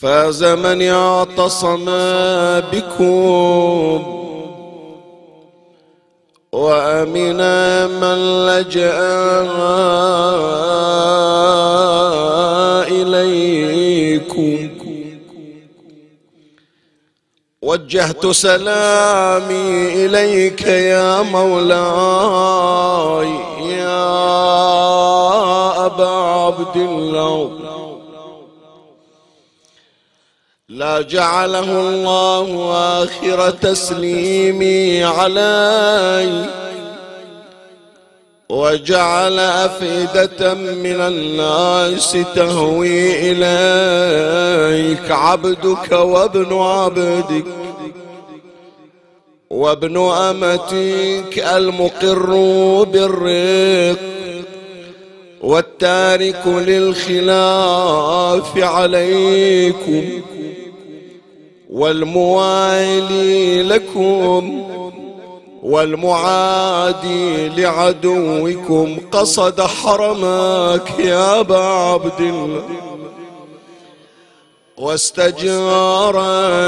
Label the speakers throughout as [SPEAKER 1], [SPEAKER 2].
[SPEAKER 1] فاز من اعتصم بكم. وأمن من لجأ إليكم. وجهت سلامي إليك يا مولاي يا أبا عبد الله. لا جعله الله آخر تسليمي علي. وجعل أفئدة من الناس تهوي إليك. عبدك وابن عبدك وابن أمتك المقر بالرق. والتارك للخلاف عليكم. والموالي لكم والمعادي لعدوكم قصد حرمك يا أبا عبد الله. واستجار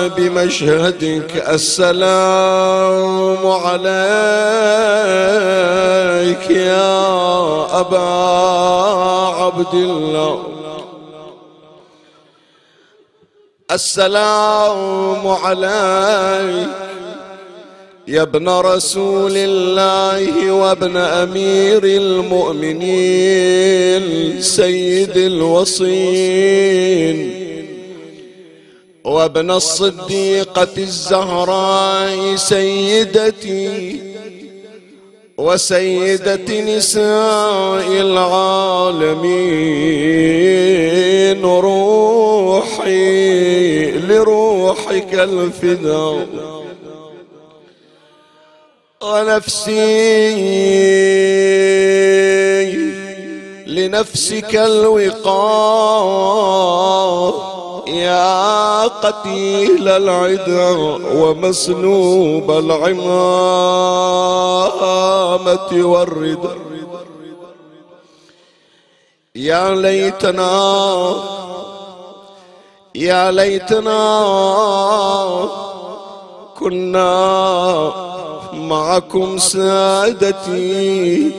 [SPEAKER 1] بمشهدك السلام عليك يا أبا عبد الله. السلام عليك يا ابن رسول الله وابن أمير المؤمنين سيد الوصين وابن الصديقة الزهراء سيدتي وسيدة نساء العالمين روحي لروحك الفداء. ونفسي لنفسك الوقار يا قتيل العدا ومسلوب العمامة والرضا. يا ليتنا يا ليتنا كنا معكم سادتي.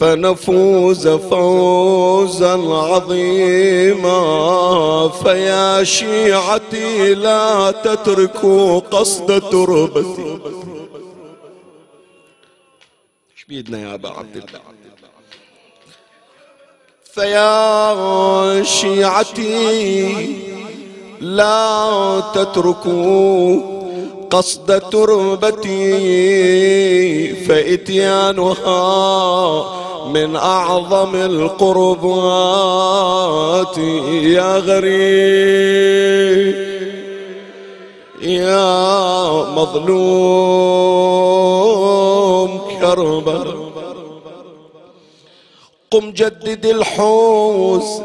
[SPEAKER 1] فنفوز فوزا عظيما. فيا شيعتي لا تتركوا قصد تربتي. بيدنا يا أبا عبد الله؟ فيا شيعتي لا تتركوا قصد تربتي. فإتيانها من أعظم القربات يا غريب يا مظلوم كربلاء. قم جدد الحوز.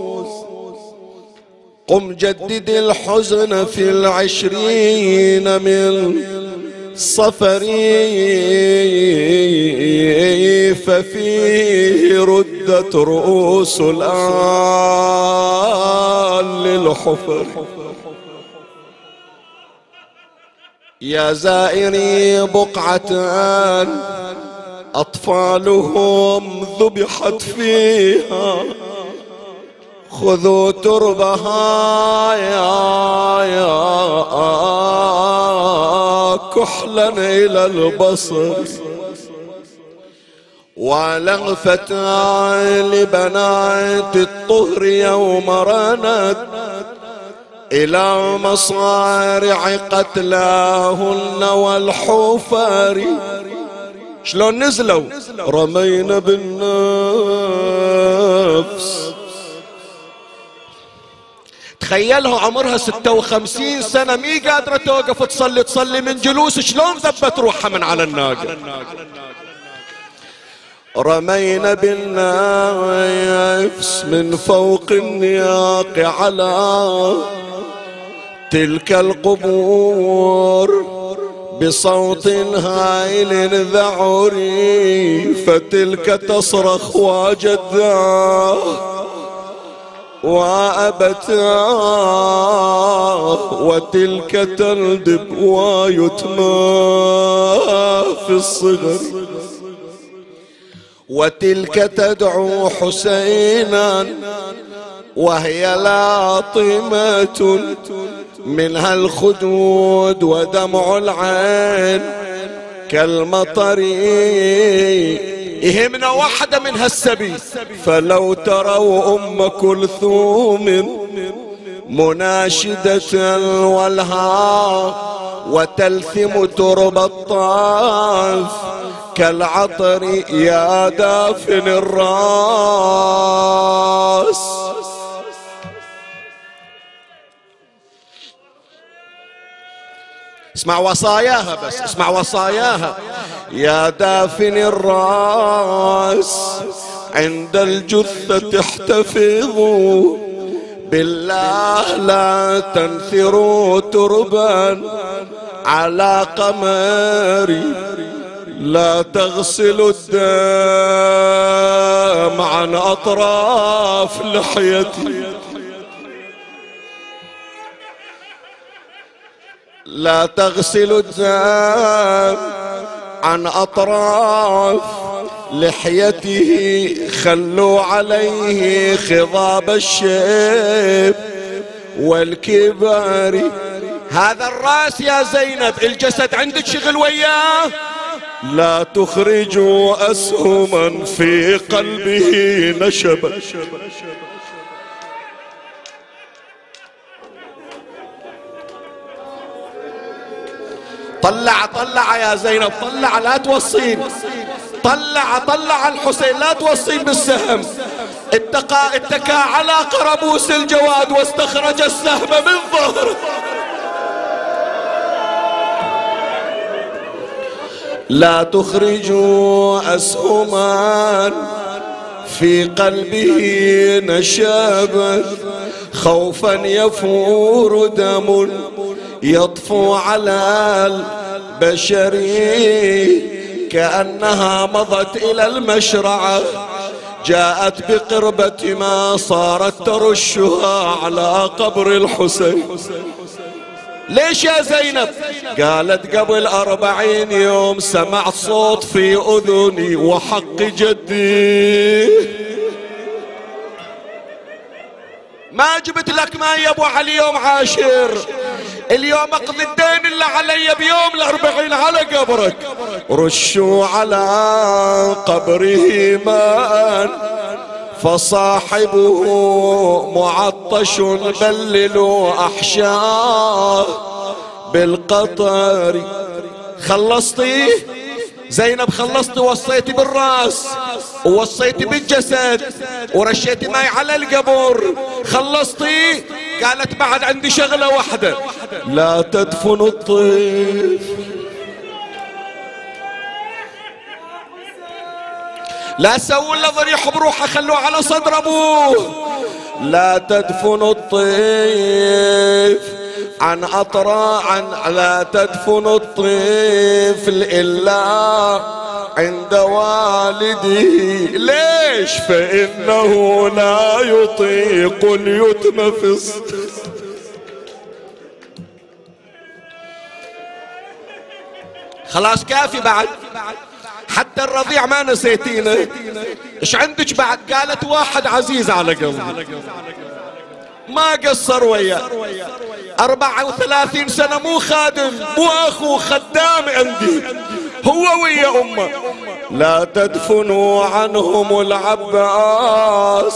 [SPEAKER 1] قم جدد الحزن في العشرين من صفري ففيه رد شدت رؤوس الآن للحفر. يا زائري بقعة أطفالهم ذبحت فيها. خذوا تربها يا يا كحلا إلى البصر. ولغفة لبنات الطهر يوم رنت إلى مصارع قتلاهن والحفر شلون نزلوا؟ رمينا بالنفس. تخيلها عمرها ستة وخمسين سنة مي قادرة توقف تصلي تصلي من جلوس شلون ذبت روحها من على الناقة؟ رمينا بالنفس من فوق النياق على تلك القبور بصوت هائل ذعري فتلك تصرخ وجداه وأبتاه وتلك تندب ويتمى في الصغر. وتلك تدعو حسينا وهي لاطمة منها الخدود ودمع العين كالمطر يهمنا واحدة من هالسبي فلو تروا أم كلثوم مناشدة والها وتلثم ترب الطاف كالعطر يا دافن الراس. اسمع وصاياها بس اسمع وصاياها. يا دافن الراس عند الجثة احتفظوا بالله لا تنثروا تربا على قمري لا تغسلوا الدم عن أطراف لحيتي. لا تغسلوا الدم عن أطراف لحيته خلوا عليه خضاب الشيب والكبار هذا الراس يا زينب الجسد عندك شغل وياه؟ لا تخرجوا أسهما في قلبه نشبا طلع طلع يا زينب طلع لا توصين طلع طلع الحسين لا توصين بالسهم. اتقى اتكى على قربوس الجواد واستخرج السهم من ظهره. لا تخرجوا أسهما في قلبه نشابا خوفا يفور دم يطفو على البشر كأنها مضت إلى المشرعة جاءت بقربة ما صارت ترشها على قبر الحسين. ليش يا زينب؟ قالت قبل أربعين يوم سمعت صوت في أذني وحق جدي. ما جبت لك ما يا أبو علي يوم عاشر؟ اليوم اقضي الدين اللي علي بيوم الأربعين على قبرك. رشوا على قبره ماء فصاحبه معطش بللوا احشاه بالقطر. خلصتي؟ زينب خلصتي وصيتي بالرأس ووصيتي بالجسد ورشيتي ماي على القبر خلصتي؟ قالت بعد عندي شغلة واحدة. لا تدفن الطيف. لا سووا إلا ضريح بروحه خلوه على صدر أبوه. لا تدفن الطيف. عن أطراع عن لا تدفن الطفل إلا عند والده. ليش؟ فإنه لا يطيق اليتم في الصدر خلاص كافي بعد. حتى الرضيع ما نسيتينه. إيش عندك بعد؟ قالت واحد عزيز على قلبي. ما قصر وياه أربعة وثلاثين سنة مو خادم مو أخو خدام عندي. هو ويا أمه. لا تدفنوا عنهم العباس.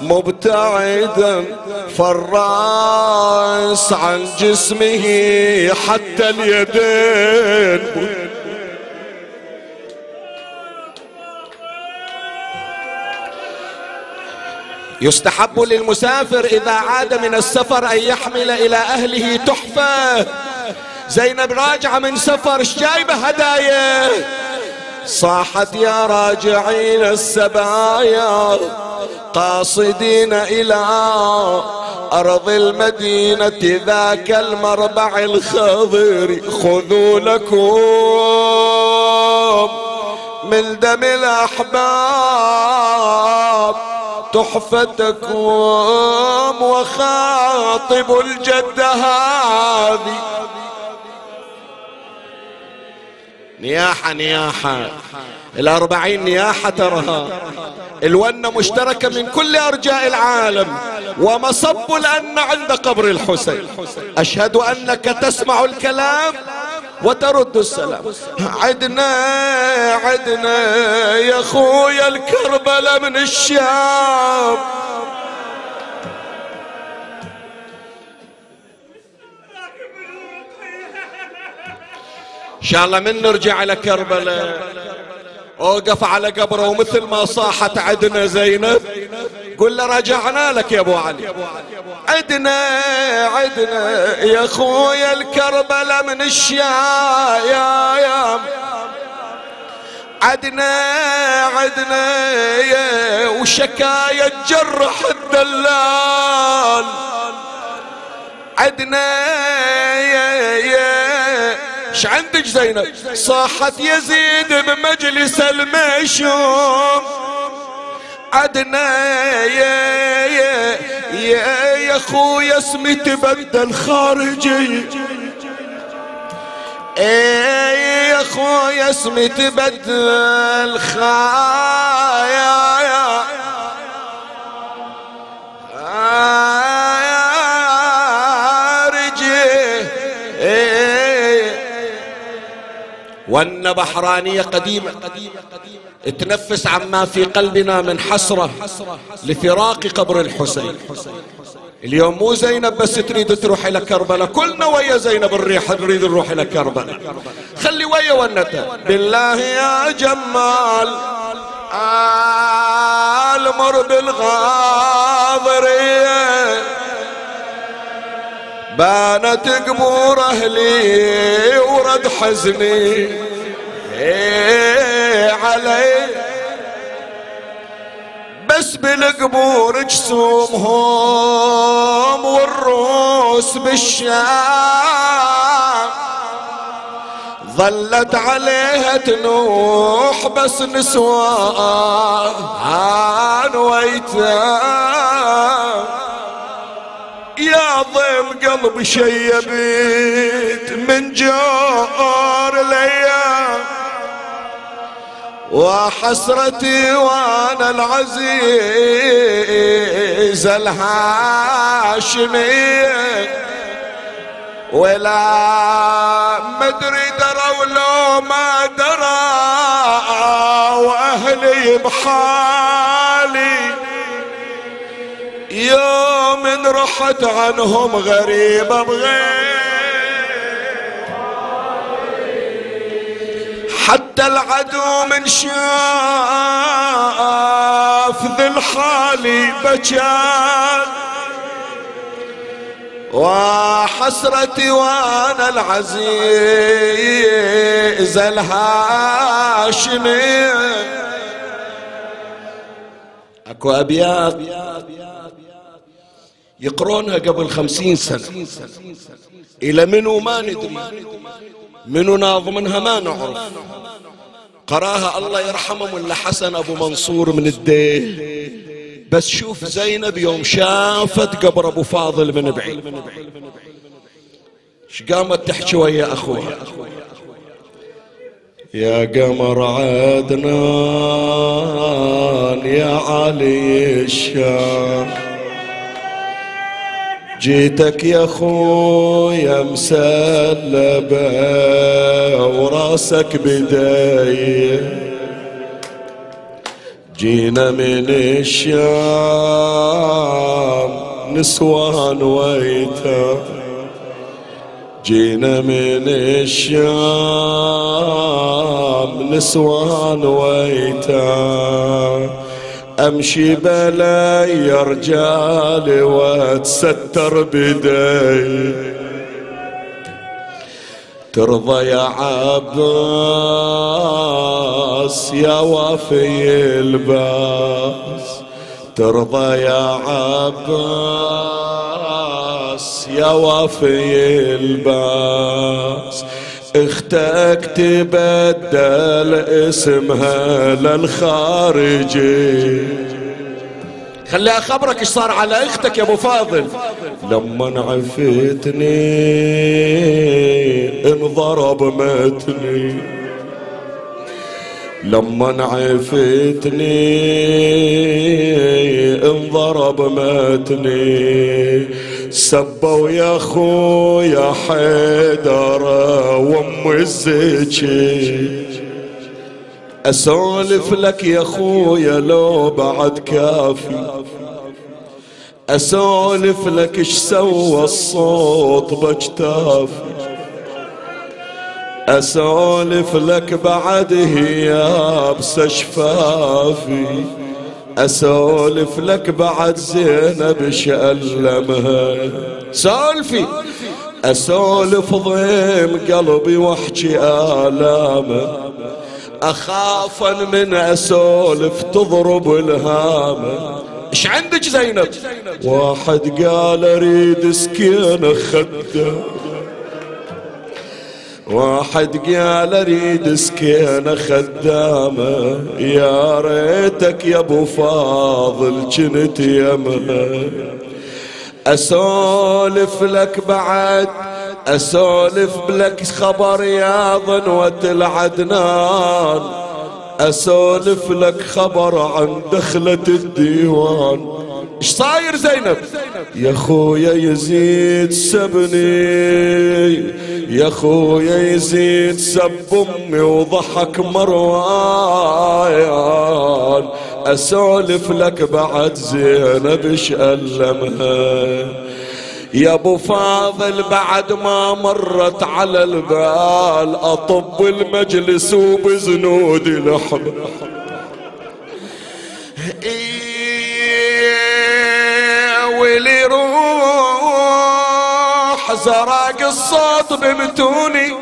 [SPEAKER 1] مبتعدا فالراس عن جسمه حتى اليدين. يستحب للمسافر إذا عاد من السفر أن يحمل إلى أهله تحفة. زينب راجعة من سفر جايبة هدايا؟ صاحت يا راجعين السبايا قاصدين إلى أرض المدينة ذاك المربع الخضر. خذوا لكم من دم الأحباب تحفتكم وخاطب الجد هذه. نياحة نياحة. الأربعين نياحة ترها الونة مشتركة من كل أرجاء العالم. ومصب الأن عند قبر الحسين. أشهد أنك تسمع الكلام وترد السلام. عدنا عدنا يا خويا الكربلة من الشام. إن شاء الله من نرجع إلى كربلاء. أوقف على قبره ومثل ما صاحت عدنا زينب. قل له رجعنا لك يا أبو علي. عدنا عدنا يا خويا الكربلاء من الشايام عدنا عدنا يا وشكاية جرح الدلال. عدنا يا يا إيش عندك زينب؟ صاحت يزيد بمجلس المشوم. عدنا يا يا يا يا أخويا اسمي تبدل خارجي إيه يا أخويا اسمي تبدل خايا وأن بحرانية قديمة. تنفس عما في قلبنا من حسرة لفراق قبر الحسين. اليوم مو زينب بس تريد تروح إلى كربلاء كلنا ويا زينب الريح نريد نروح إلى كربلاء. خلي ويا ونته بالله يا جمال المر بالغاضريه بانت قبور أهلي ورد حزني. إيه علي. بس بالقبور جسومهم والروس بالشام. ظلت عليها تنوح بس نسوان ويتام. يا ضيم قلب شيبت من جور الأيام وحسرتي وأنا العزيز الهاشمي. ولا مدري درى ولو ما درى وأهلي بحالي يوم رحت عنهم غريبة بغير حتى العدو من شاف ذي الحالي بجان. وحسرتي وأنا العزيز الهاشمي. أكو أبيات. يقرونها قبل خمسين سنة. إلى منو ما ندري. منو ناظمنها ما نعرف. قراها الله يرحمه ولا حسن أبو منصور من الديل بس شوف زينب يوم شافت قبر أبو فاضل من بعيد. إيش قامت تحكي ويا أخوها؟ يا قمر عدنان يا علي الشام. جيتك يا خويا مسلبة وراسك بداية. جينا من الشام نسوان ويتا. جينا من الشام نسوان ويتا. أمشي بلا يا رجالي واتستر بداي. ترضى يا عباس يا وافي الباس. ترضى يا عباس يا وافي الباس. أختك تبدل اسمها للخارجي. خلي اخبرك إيش صار على أختك يا ابو فاضل. لما عفتني انضرب متني لما عفتني انضرب متني سبوا يا خويا حيدر وام الزكي أسولف لك يا خويا لو بعد كافي. أسولف لك إيش سوى الصوت بجتافي. أسولف لك بعد هي شفافي أسولف لك بعد زينب شألمها. سولفي. أسولف ضيم قلبي واحكي آلامه. اخافا من أسولف تضرب الهامه إيش عندك زينب؟ واحد قال أريد سكينة خده. واحد قال أريد سكينة خدامة. يا ريتك يا أبو فاضل كنت يمها أسولف لك بعد أسولف لك خبر يا ظنوة العدنان أسولف لك خبر عن دخلة الديوان. إيش صاير زينب؟ يا خويا يزيد سبني يا خويا يزيد سب أمي وضحك مروان. أسولف لك بعد زينب إيش ألمها. يا أبو فاضل بعد ما مرت على البال أطب المجلس وبزنود لحم. روح زراق الصوت بمتوني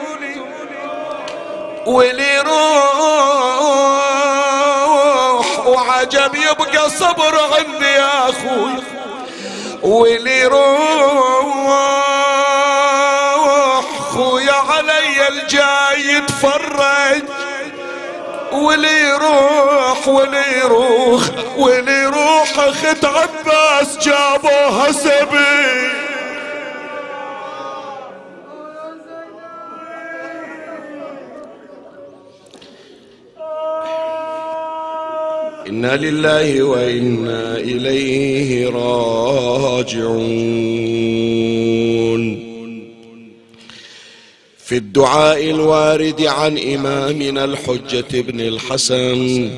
[SPEAKER 1] ولي روح وعجب يبقى صبر عندي يا أخوي. ولي روح خويا علي الجاي يتفرج. ولي يروح ولي يروح ولي يروح أخت عباس جابوها سبي إنا لله وإنا إليه راجعون في الدعاء الوارد عن امامنا الحجه ابن الحسن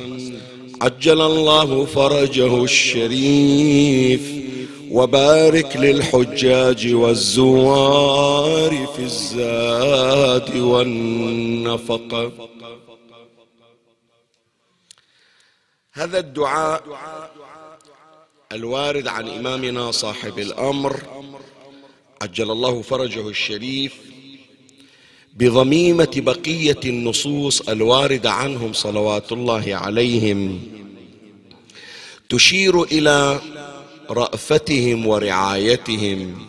[SPEAKER 1] عجل الله فرجه الشريف وبارك للحجاج والزوار في الزاد والنفقه هذا الدعاء الوارد عن إمامنا صاحب الأمر عجل الله فرجه الشريف بضميمة بقية النصوص الواردة عنهم صلوات الله عليهم تشير إلى رأفتهم ورعايتهم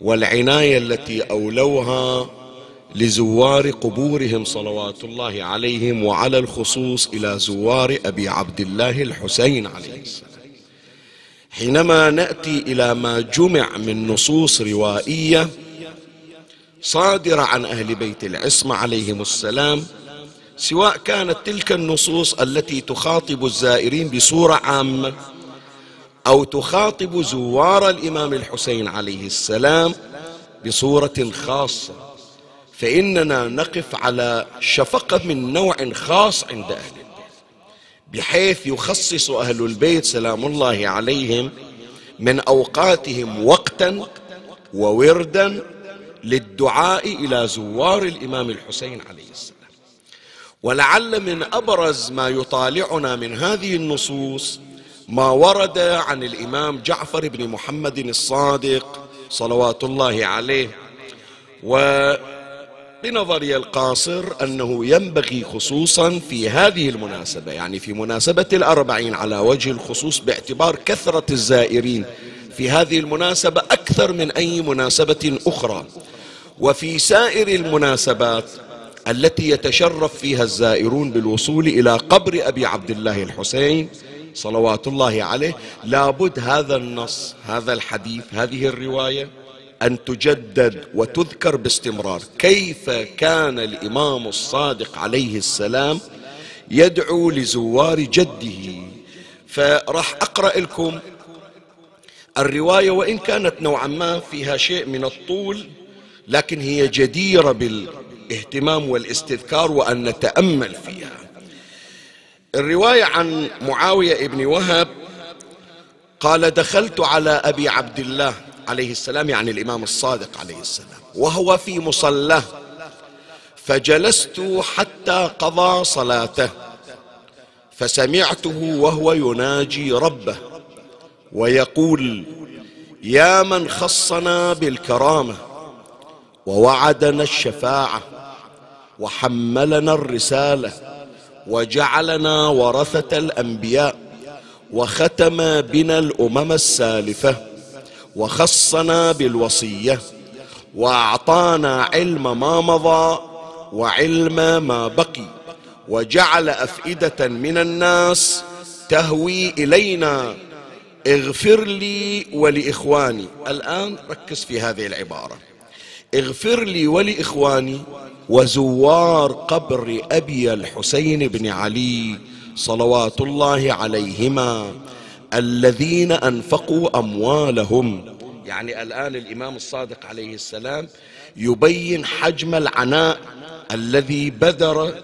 [SPEAKER 1] والعناية التي أولوها لزوار قبورهم صلوات الله عليهم وعلى الخصوص إلى زوار أبي عبد الله الحسين عليه السلام. حينما نأتي إلى ما جمع من نصوص روائية صادره عن أهل بيت العصمة عليهم السلام سواء كانت تلك النصوص التي تخاطب الزائرين بصورة عامة أو تخاطب زوار الإمام الحسين عليه السلام بصورة خاصة. فإننا نقف على شفقة من نوع خاص عند أهل البيت. بحيث يخصص أهل البيت سلام الله عليهم من أوقاتهم وقتا ووردا للدعاء إلى زوار الإمام الحسين عليه السلام. ولعل من أبرز ما يطالعنا من هذه النصوص ما ورد عن الإمام جعفر بن محمد الصادق صلوات الله عليه. وبنظري القاصر أنه ينبغي خصوصا في هذه المناسبة يعني في مناسبة الأربعين على وجه الخصوص باعتبار كثرة الزائرين في هذه المناسبة أكثر من أي مناسبة أخرى. وفي سائر المناسبات التي يتشرف فيها الزائرون بالوصول إلى قبر أبي عبد الله الحسين صلوات الله عليه لابد هذا النص هذا الحديث هذه الرواية أن تجدد وتذكر باستمرار. كيف كان الإمام الصادق عليه السلام يدعو لزوار جده؟ فراح أقرأ لكم الرواية وإن كانت نوعا ما فيها شيء من الطول لكن هي جديرة بالاهتمام والاستذكار وأن نتأمل فيها. الرواية عن معاوية بن وهب قال دخلت على أبي عبد الله عليه السلام يعني الإمام الصادق عليه السلام. وهو في مصلاه. فجلست حتى قضى صلاته. فسمعته وهو يناجي ربه. ويقول يا من خصنا بالكرامة ووعدنا الشفاعة وحملنا الرسالة وجعلنا ورثة الأنبياء وختم بنا الأمم السالفة. وخصنا بالوصية وأعطانا علم ما مضى وعلم ما بقي وجعل أفئدة من الناس تهوي إلينا. اغفر لي ولإخواني. الآن ركز في هذه العبارة. اغفر لي ولإخواني وزوار قبر أبي الحسين بن علي صلوات الله عليهما. الذين أنفقوا أموالهم. يعني الآن الإمام الصادق عليه السلام يبين حجم العناء الذي بدر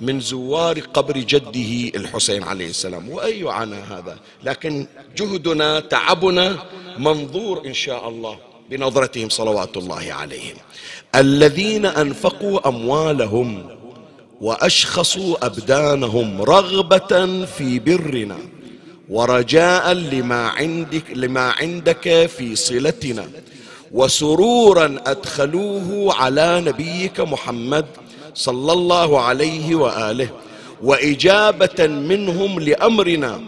[SPEAKER 1] من زوار قبر جده الحسين عليه السلام. وأي عناء هذا؟ لكن جهدنا تعبنا منظور إن شاء الله بنظرتهم صلوات الله عليهم. الذين أنفقوا أموالهم وأشخصوا أبدانهم رغبة في برنا. ورجاء لما عندك لما عندك في صلتنا. وسرورا أدخلوه على نبيك محمد صلى الله عليه وآله. وإجابة منهم لأمرنا.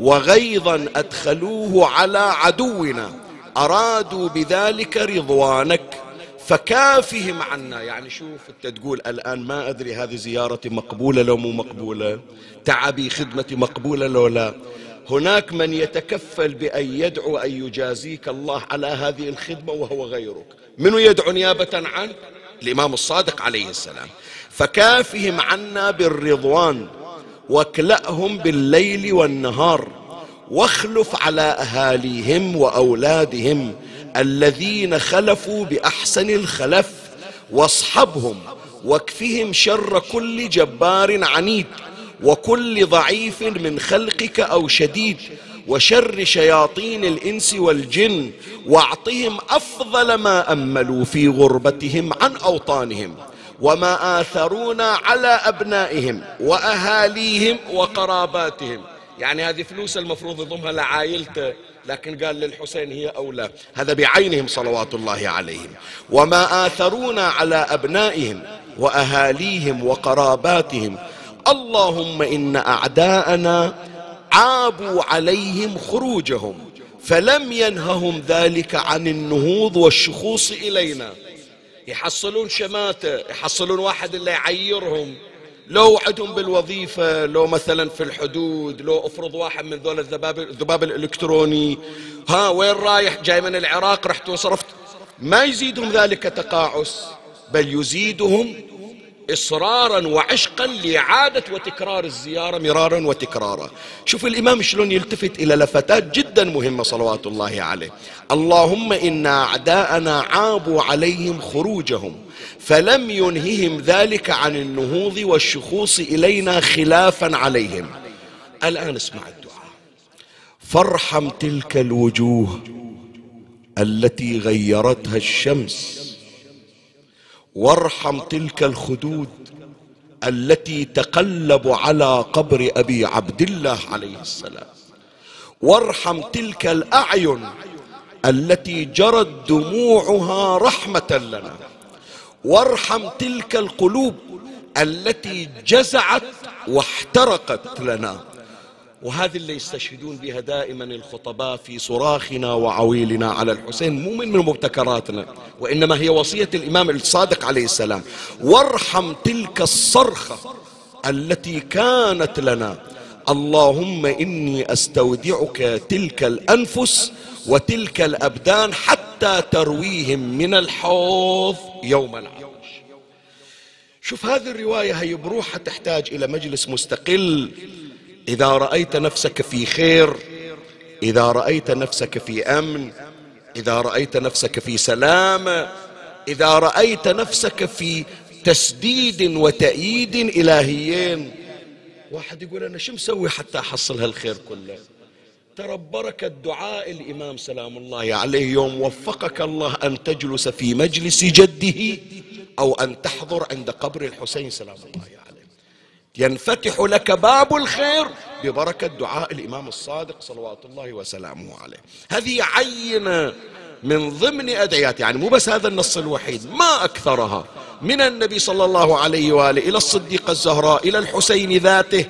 [SPEAKER 1] وغيظا أدخلوه على عدونا. أرادوا بذلك رضوانك. فكافهم عنا. يعني شوف أنت تقول الآن ما أدري هذه زيارتي مقبولة لو مو مقبولة. تعبي خدمتي مقبولة لو لا. هناك من يتكفل بأن يدعو أن يجازيك الله على هذه الخدمة وهو غيرك. من يدعو نيابة عنك الإمام الصادق عليه السلام. فكافهم عنا بالرضوان واكلأهم بالليل والنهار واخلف على أهاليهم وأولادهم الذين خلفوا بأحسن الخلف واصحبهم واكفهم شر كل جبار عنيد. وكل ضعيف من خلقك أو شديد وشر شياطين الإنس والجن واعطهم أفضل ما أملوا في غربتهم عن أوطانهم وما آثرون على أبنائهم وأهاليهم وقراباتهم. يعني هذه فلوس المفروض يضمها لعائلته لكن قال للحسين هي أولى. هذا بعينهم صلوات الله عليهم. وما آثرون على أبنائهم وأهاليهم وقراباتهم اللهم إن أعداءنا عابوا عليهم خروجهم فلم ينههم ذلك عن النهوض والشخوص إلينا. يحصلون شماتة يحصلون واحد اللي يعيرهم. لو عندهم بالوظيفة لو مثلا في الحدود لو افرض واحد من ذول الذباب الذباب الإلكتروني. ها وين رايح؟ جاي من العراق رحت وصرفت. ما يزيدهم ذلك تقاعس بل يزيدهم إصرارا وعشقا لإعادة وتكرار الزيارة مرارا وتكرارا. شوف الإمام شلون يلتفت إلى لفتات جدا مهمة صلوات الله عليه. اللهم إن أعداءنا عابوا عليهم خروجهم فلم ينههم ذلك عن النهوض والشخوص إلينا خلافا عليهم. الآن اسمع الدعاء. فارحم تلك الوجوه التي غيرتها الشمس وارحم تلك الخدود التي تقلب على قبر أبي عبد الله عليه السلام. وارحم تلك الأعين التي جرت دموعها رحمة لنا. وارحم تلك القلوب التي جزعت واحترقت لنا. وهذه اللي يستشهدون بها دائما الخطباء في صراخنا وعويلنا على الحسين مو من مبتكراتنا وإنما هي وصية الإمام الصادق عليه السلام. وارحم تلك الصرخة التي كانت لنا. اللهم إني أستودعك تلك الأنفس وتلك الأبدان حتى ترويهم من الحوض يوم العرش. شوف هذه الرواية هي بروحها تحتاج إلى مجلس مستقل إذا رأيت نفسك في خير إذا رأيت نفسك في أمن إذا رأيت نفسك في سلام إذا رأيت نفسك في تسديد وتأييد إلهيين. واحد يقول أنا شو مسوي حتى أحصل هالخير كله؟ ترى بركة دعاء الإمام سلام الله عليه يوم وفقك الله أن تجلس في مجلس جده أو أن تحضر عند قبر الحسين سلام الله عليه. ينفتح لك باب الخير ببركة دعاء الإمام الصادق صلوات الله وسلامه عليه. هذه عينة من ضمن أدعيات يعني مو بس هذا النص الوحيد ما أكثرها. من النبي صلى الله عليه وآله إلى الصديقة الزهراء إلى الحسين ذاته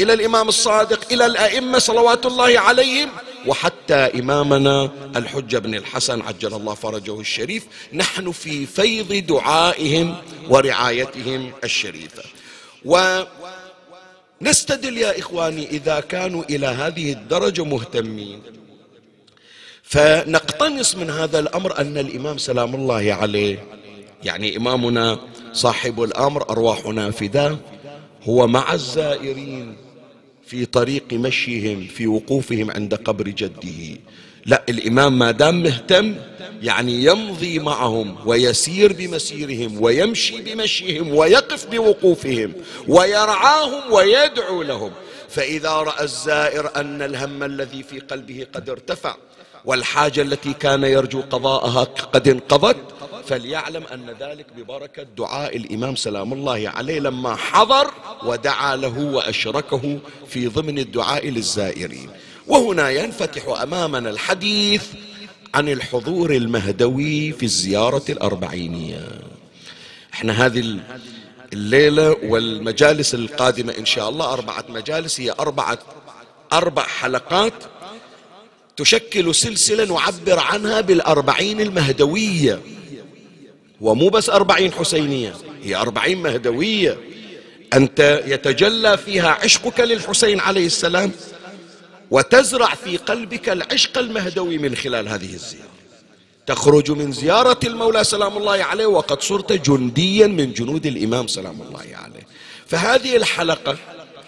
[SPEAKER 1] إلى الإمام الصادق إلى الأئمة صلوات الله عليهم وحتى إمامنا الحجة بن الحسن عجل الله فرجه الشريف نحن في فيض دعائهم ورعايتهم الشريفة. ونستدل يا إخواني إذا كانوا إلى هذه الدرجة مهتمين. فنقتنص من هذا الأمر أن الإمام سلام الله عليه يعني إمامنا صاحب الأمر أرواحنا فداه هو مع الزائرين في طريق مشيهم في وقوفهم عند قبر جده. لا الإمام ما دام مهتم يعني يمضي معهم ويسير بمسيرهم ويمشي بمشيهم ويقف بوقوفهم ويرعاهم ويدعو لهم. فإذا رأى الزائر أن الهم الذي في قلبه قد ارتفع والحاجة التي كان يرجو قضاءها قد انقضت فليعلم أن ذلك ببركة دعاء الإمام سلام الله عليه لما حضر ودعا له وأشركه في ضمن الدعاء للزائرين. وهنا ينفتح أمامنا الحديث عن الحضور المهدوي في الزيارة الأربعينية. إحنا هذه الليلة والمجالس القادمة إن شاء الله أربعة مجالس هي اربعه أربع حلقات تشكل سلسلة نعبر عنها بالأربعين المهدوية. ومو بس أربعين حسينية هي أربعين مهدوية. أنت يتجلى فيها عشقك للحسين عليه السلام. وتزرع في قلبك العشق المهدوي من خلال هذه الزيارة. تخرج من زيارة المولى سلام الله عليه وقد صرت جنديا من جنود الإمام سلام الله عليه. فهذه الحلقة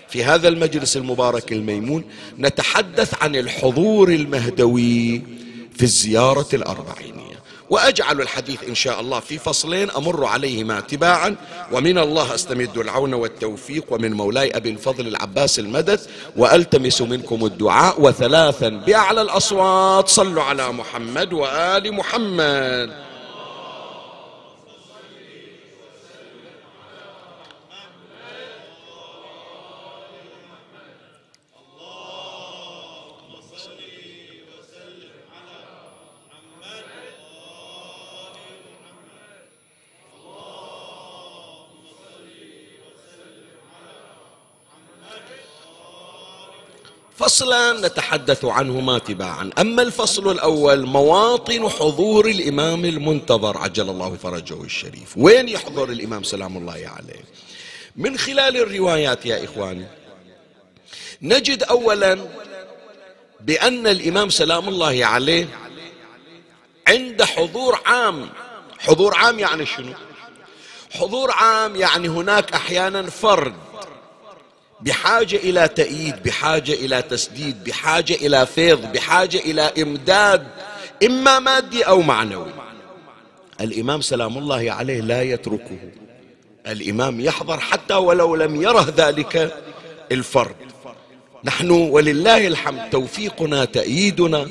[SPEAKER 1] في هذا المجلس المبارك الميمون نتحدث عن الحضور المهدوي في الزيارة الأربعين وأجعل الحديث إن شاء الله في فصلين أمر عليهما تباعا ومن الله أستمد العون والتوفيق ومن مولاي أبي الفضل العباس المدد وألتمس منكم الدعاء وثلاثا بأعلى الأصوات صلوا على محمد وآل محمد. فصلا نتحدث عنهما تباعا. أما الفصل الأول مواطن حضور الإمام المنتظر عجل الله فرجه الشريف. وين يحضر الإمام؟ سلام الله عليه. من خلال الروايات يا إخواني نجد أولا بأن الإمام سلام الله عليه عند حضور عام. حضور عام يعني شنو؟ حضور عام يعني هناك أحيانا فرد. بحاجة إلى تأييد بحاجة إلى تسديد بحاجة إلى فيض بحاجة إلى إمداد إما مادي أو معنوي. الإمام سلام الله عليه لا يتركه. الإمام يحضر حتى ولو لم يره ذلك الفرد. نحن ولله الحمد توفيقنا تأييدنا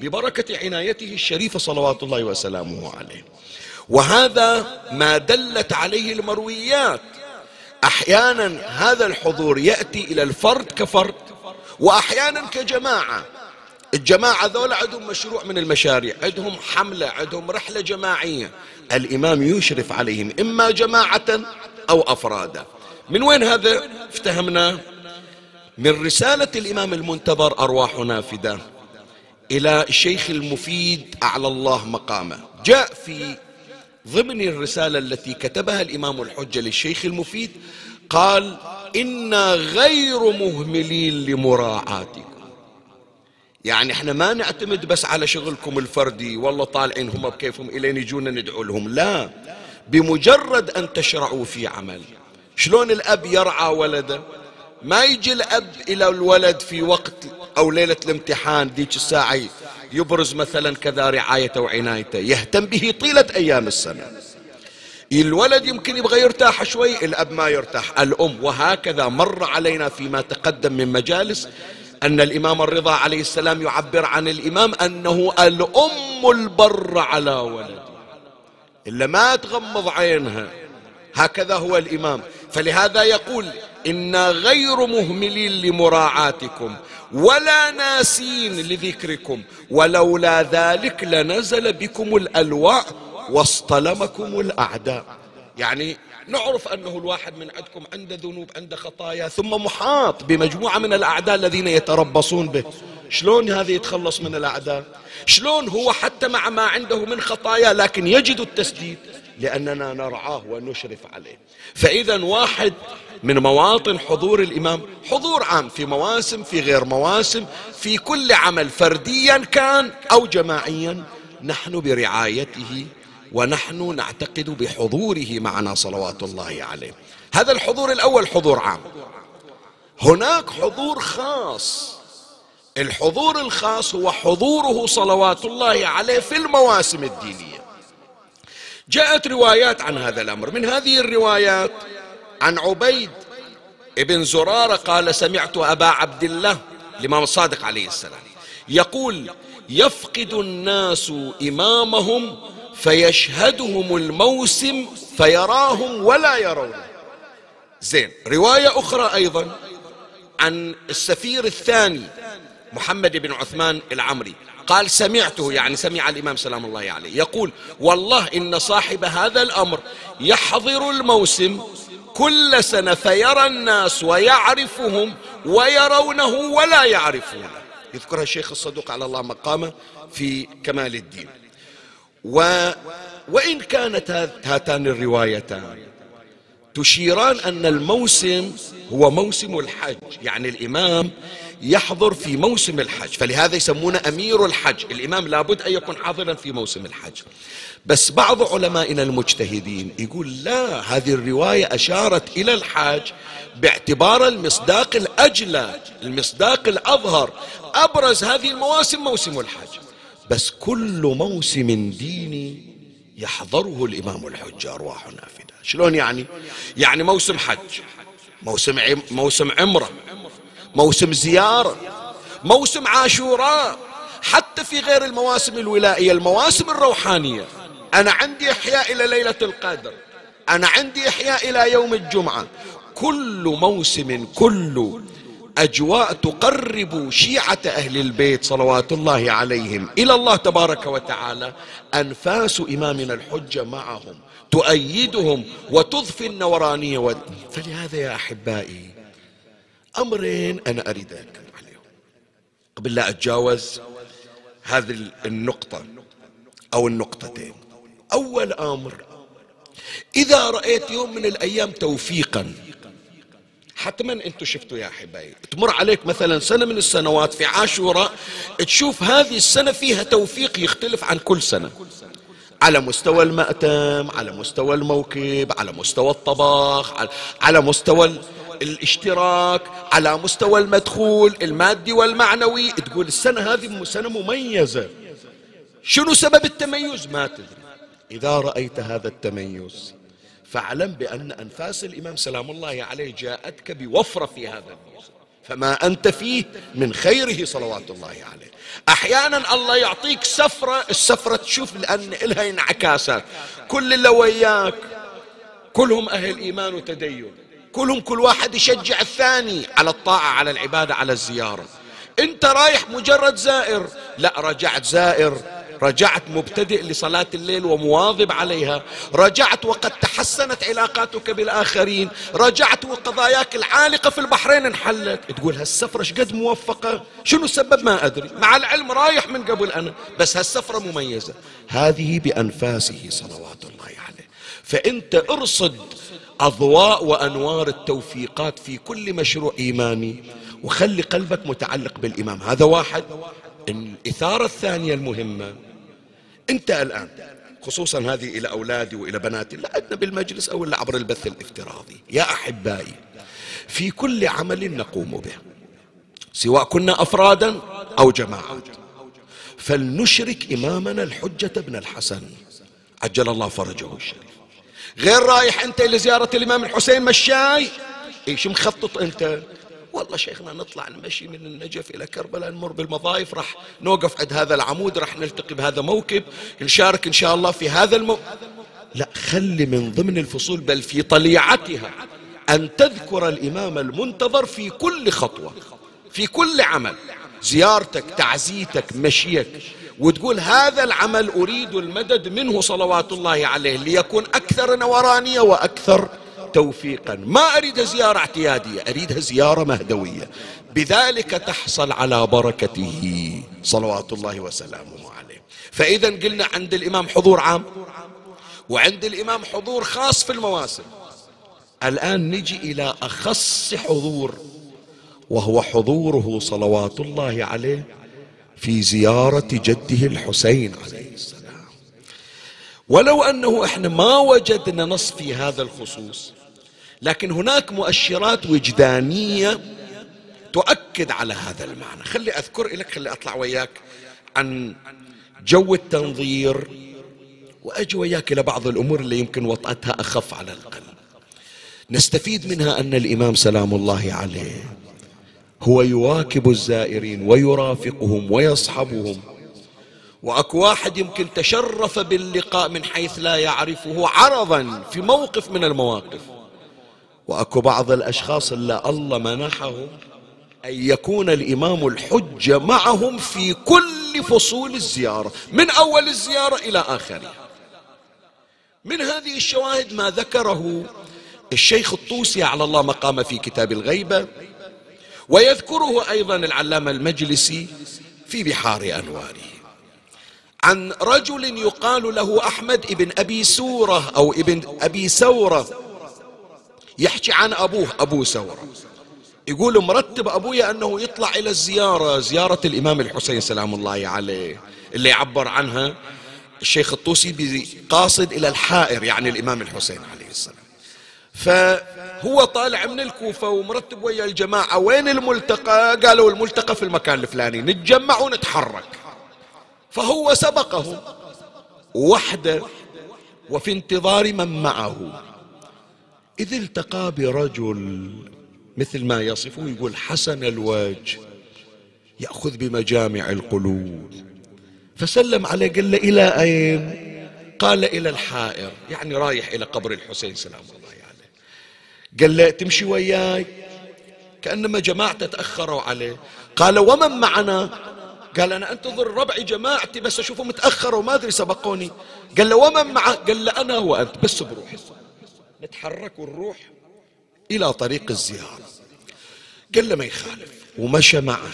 [SPEAKER 1] ببركة عنايته الشريفة صلوات الله وسلامه عليه. وهذا ما دلت عليه المرويات. أحيانا هذا الحضور يأتي إلى الفرد كفرد وأحيانا كجماعة. الجماعة ذولا عندهم مشروع من المشاريع عندهم حملة عندهم رحلة جماعية. الإمام يشرف عليهم إما جماعة أو أفرادا. من وين هذا؟ افتهمنا. من رسالة الإمام المنتظر أرواح نافدة إلى الشيخ المفيد أعلى الله مقامه. جاء في ضمن الرسالة التي كتبها الإمام الحجة للشيخ المفيد قال إنا غير مهملين لمراعاتكم. يعني إحنا ما نعتمد بس على شغلكم الفردي والله طالعين هم بكيفهم إلين يجونا ندعو لهم لا. بمجرد أن تشرعوا في عمل. شلون الأب يرعى ولده؟ ما يجي الأب إلى الولد في وقت أو ليلة الامتحان ديك الساعة يبرز مثلا كذا رعايته وعنايته يهتم به طيلة أيام السنة. الولد يمكن يبغى يرتاح شوي الأب ما يرتاح. الأم وهكذا مر علينا فيما تقدم من مجالس أن الإمام الرضا عليه السلام يعبر عن الإمام أنه الأم البر على ولده. إلا ما تغمض عينها. هكذا هو الإمام. فلهذا يقول إنا غير مهملين لمراعاتكم. ولا ناسين لذكركم ولولا ذلك لنزل بكم الألواء واصطلمكم الأعداء. يعني نعرف أنه الواحد من عندكم عنده ذنوب عنده خطايا ثم محاط بمجموعة من الأعداء الذين يتربصون به. شلون هذا يتخلص من الأعداء؟ شلون هو حتى مع ما عنده من خطايا لكن يجد التسديد؟ لأننا نرعاه ونشرف عليه. فإذا واحد من مواطن حضور الإمام حضور عام في مواسم في غير مواسم في كل عمل فرديا كان أو جماعيا نحن برعايته ونحن نعتقد بحضوره معنا صلوات الله عليه. هذا الحضور الأول حضور عام. هناك حضور خاص. الحضور الخاص هو حضوره صلوات الله عليه في المواسم الدينية. جاءت روايات عن هذا الأمر. من هذه الروايات عن عبيد ابن زرارة قال سمعت أبا عبد الله الإمام الصادق عليه السلام يقول يفقد الناس إمامهم فيشهدهم الموسم فيراهم ولا يرون. زين رواية أخرى أيضا عن السفير الثاني محمد بن عثمان العمري. قال سمعته يعني سمع الإمام سلام الله عليه. يقول والله إن صاحب هذا الأمر يحضر الموسم كل سنة فيرى الناس ويعرفهم ويرونه ولا يعرفونه. يذكرها الشيخ الصدوق على الله مقامه في كمال الدين. و وإن كانت هاتان الروايتان تشيران أن الموسم هو موسم الحج. يعني الإمام يحضر في موسم الحج. فلهذا يسمونه أمير الحج. الإمام لابد أن يكون حاضرا في موسم الحج. بس بعض علمائنا المجتهدين يقول لا هذه الرواية أشارت إلى الحاج باعتبار المصداق الأجلى المصداق الأظهر. أبرز هذه المواسم موسم الحج. بس كل موسم ديني يحضره الإمام الحج أرواح نافذة. شلون يعني؟ يعني موسم حج موسم موسم عمرة. موسم زيارة موسم عاشوراء حتى في غير المواسم الولائية المواسم الروحانية. أنا عندي إحياء إلى ليلة القدر أنا عندي إحياء إلى يوم الجمعة. كل موسم كل أجواء تقرب شيعة أهل البيت صلوات الله عليهم. إلى الله تبارك وتعالى أنفاس إمامنا الحجة معهم تؤيدهم وتضفي النورانية. فلهذا يا أحبائي أمرين أنا أريد أتكلم عليهم. قبل لا أتجاوز هذه النقطة أو النقطتين. أول أمر إذا رأيت يوم من الأيام توفيقا حتما أنتم شفتوا يا احبائي تمر عليك مثلا سنة من السنوات في عاشوراء تشوف هذه السنة فيها توفيق يختلف عن كل سنة. على مستوى المأتم على مستوى الموكب على مستوى الطبخ على مستوى الاشتراك على مستوى المدخول المادي والمعنوي. تقول السنة هذه سنة مميزة. شنو سبب التميز؟ ما تدري. إذا رأيت هذا التميز فاعلم بأن أنفاس الإمام سلام الله عليه جاءتك بوفرة في هذا الموسم فما أنت فيه من خيره صلوات الله عليه. أحيانا الله يعطيك سفرة السفرة تشوف لأن إلها انعكاسات كل اللي وياك كلهم أهل إيمان وتدين. كلهم كل واحد يشجع الثاني على الطاعة على العبادة على الزيارة. انت رايح مجرد زائر. لا رجعت زائر. رجعت مبتدئ لصلاة الليل ومواظب عليها. رجعت وقد تحسنت علاقاتك بالآخرين. رجعت وقضاياك العالقة في البحرين انحلت. تقول هالسفرة قد موفقة؟ شنو السبب؟ ما أدري. مع العلم رايح من قبل أنا بس هالسفرة مميزة. هذه بأنفاسه صلوات الله عليه. فأنت ارصد أضواء وأنوار التوفيقات في كل مشروع إيماني. وخلي قلبك متعلق بالإمام. هذا واحد. الإثارة الثانية المهمة. أنت الآن خصوصا هذه إلى أولادي وإلى بناتي لا أدنى بالمجلس أو إلا عبر البث الافتراضي. يا أحبائي في كل عمل نقوم به سواء كنا أفرادا أو جماعات فلنشرك إمامنا الحجة بن الحسن. عجل الله فرجه. الشريف غير رايح أنت لزيارة الإمام الحسين مشاي؟ إيش مخطط أنت؟ والله شيخنا نطلع نمشي من النجف إلى كربلاء نمر بالمضايف راح نوقف عند هذا العمود راح نلتقي بهذا موكب نشارك إن شاء الله في هذا المو... لا خلي من ضمن الفصول بل في طليعتها أن تذكر الإمام المنتظر في كل خطوة في كل عمل زيارتك تعزيتك مشيك. وتقول هذا العمل أريد المدد منه صلوات الله عليه ليكون أكثر نورانية وأكثر توفيقا. ما أريد زيارة اعتيادية أريدها زيارة مهدوية. بذلك تحصل على بركته. صلوات الله وسلامه عليه. فإذا قلنا عند الإمام حضور عام وعند الإمام حضور خاص في المواسم. الآن نجي إلى أخص حضور وهو حضوره صلوات الله عليه في زيارة جده الحسين عليه السلام. ولو أنه إحنا ما وجدنا نص في هذا الخصوص لكن هناك مؤشرات وجدانية تؤكد على هذا المعنى. خلي أذكر لك خلي أطلع وياك عن جو التنظير وأجي وياك إلى بعض الأمور اللي يمكن وطأتها أخف على الأقل نستفيد منها أن الإمام سلام الله عليه هو يواكب الزائرين ويرافقهم ويصحبهم. وأكو واحد يمكن تشرف باللقاء من حيث لا يعرفه عرضا في موقف من المواقف. وأكو بعض الأشخاص اللي الله منحهم أن يكون الإمام الحجة معهم في كل فصول الزيارة من أول الزيارة إلى اخرها من هذه الشواهد ما ذكره الشيخ الطوسي على الله مقام في كتاب الغيبة ويذكره أيضا العلامة المجلسي في بحار أنواره. عن رجل يقال له أحمد ابن أبي سورة أو ابن أبي سورة. يحكي عن أبوه أبو سورة. يقول مرتب أبويا أنه يطلع إلى الزيارة زيارة الإمام الحسين سلام الله عليه اللي يعبر عنها الشيخ الطوسي بقاصد إلى الحائر يعني الإمام الحسين عليه السلام. فهو طالع من الكوفة ومرتب ويا الجماعة. وين الملتقى؟ قالوا الملتقى في المكان الفلاني. نتجمع ونتحرك. فهو سبقهم وحده. وفي انتظار من معه. إذ التقى برجل مثل ما يصفه يقول حسن الوجه. يأخذ بمجامع القلوب. فسلم عليه قال له إلى أين؟ قال إلى الحائر. يعني رايح إلى قبر الحسين سلام الله. قال له تمشي وياي. كأنما جماعته تأخروا عليه. قال ومن معنا؟ قال أنا أنتظر ربعي جماعتي بس أشوفه متأخر وما أدري سبقوني. قال له ومن معه؟ قال له أنا وأنت بس بروح. نتحرك ونروح إلى طريق الزيارة. قال له ما يخالف. ومشى معه.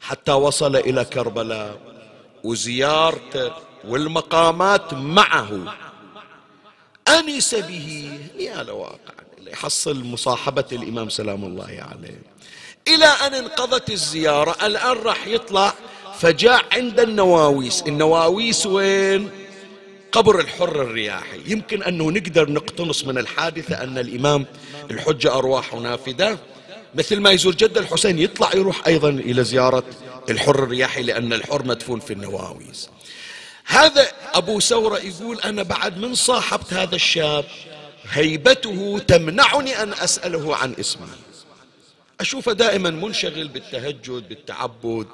[SPEAKER 1] حتى وصل إلى كربلاء. وزيارته والمقامات معه. أنس به. يا لواقع. يحصل مصاحبة الإمام سلام الله عليه. إلى أن انقضت الزيارة. الآن راح يطلع. فجاء عند النواويس. النواويس وين؟ قبر الحر الرياحي. يمكن أنه نقدر نقتنص من الحادثة أن الإمام الحجة أرواح نافذة. مثل ما يزور جد الحسين يطلع يروح أيضا إلى زيارة الحر الرياحي لأن الحر مدفون في النواويس. هذا أبو سورة يقول أنا بعد من صاحبت هذا الشاب هيبته تمنعني أن أسأله عن اسمه. أشوفه دائما منشغل بالتهجد بالتعبد.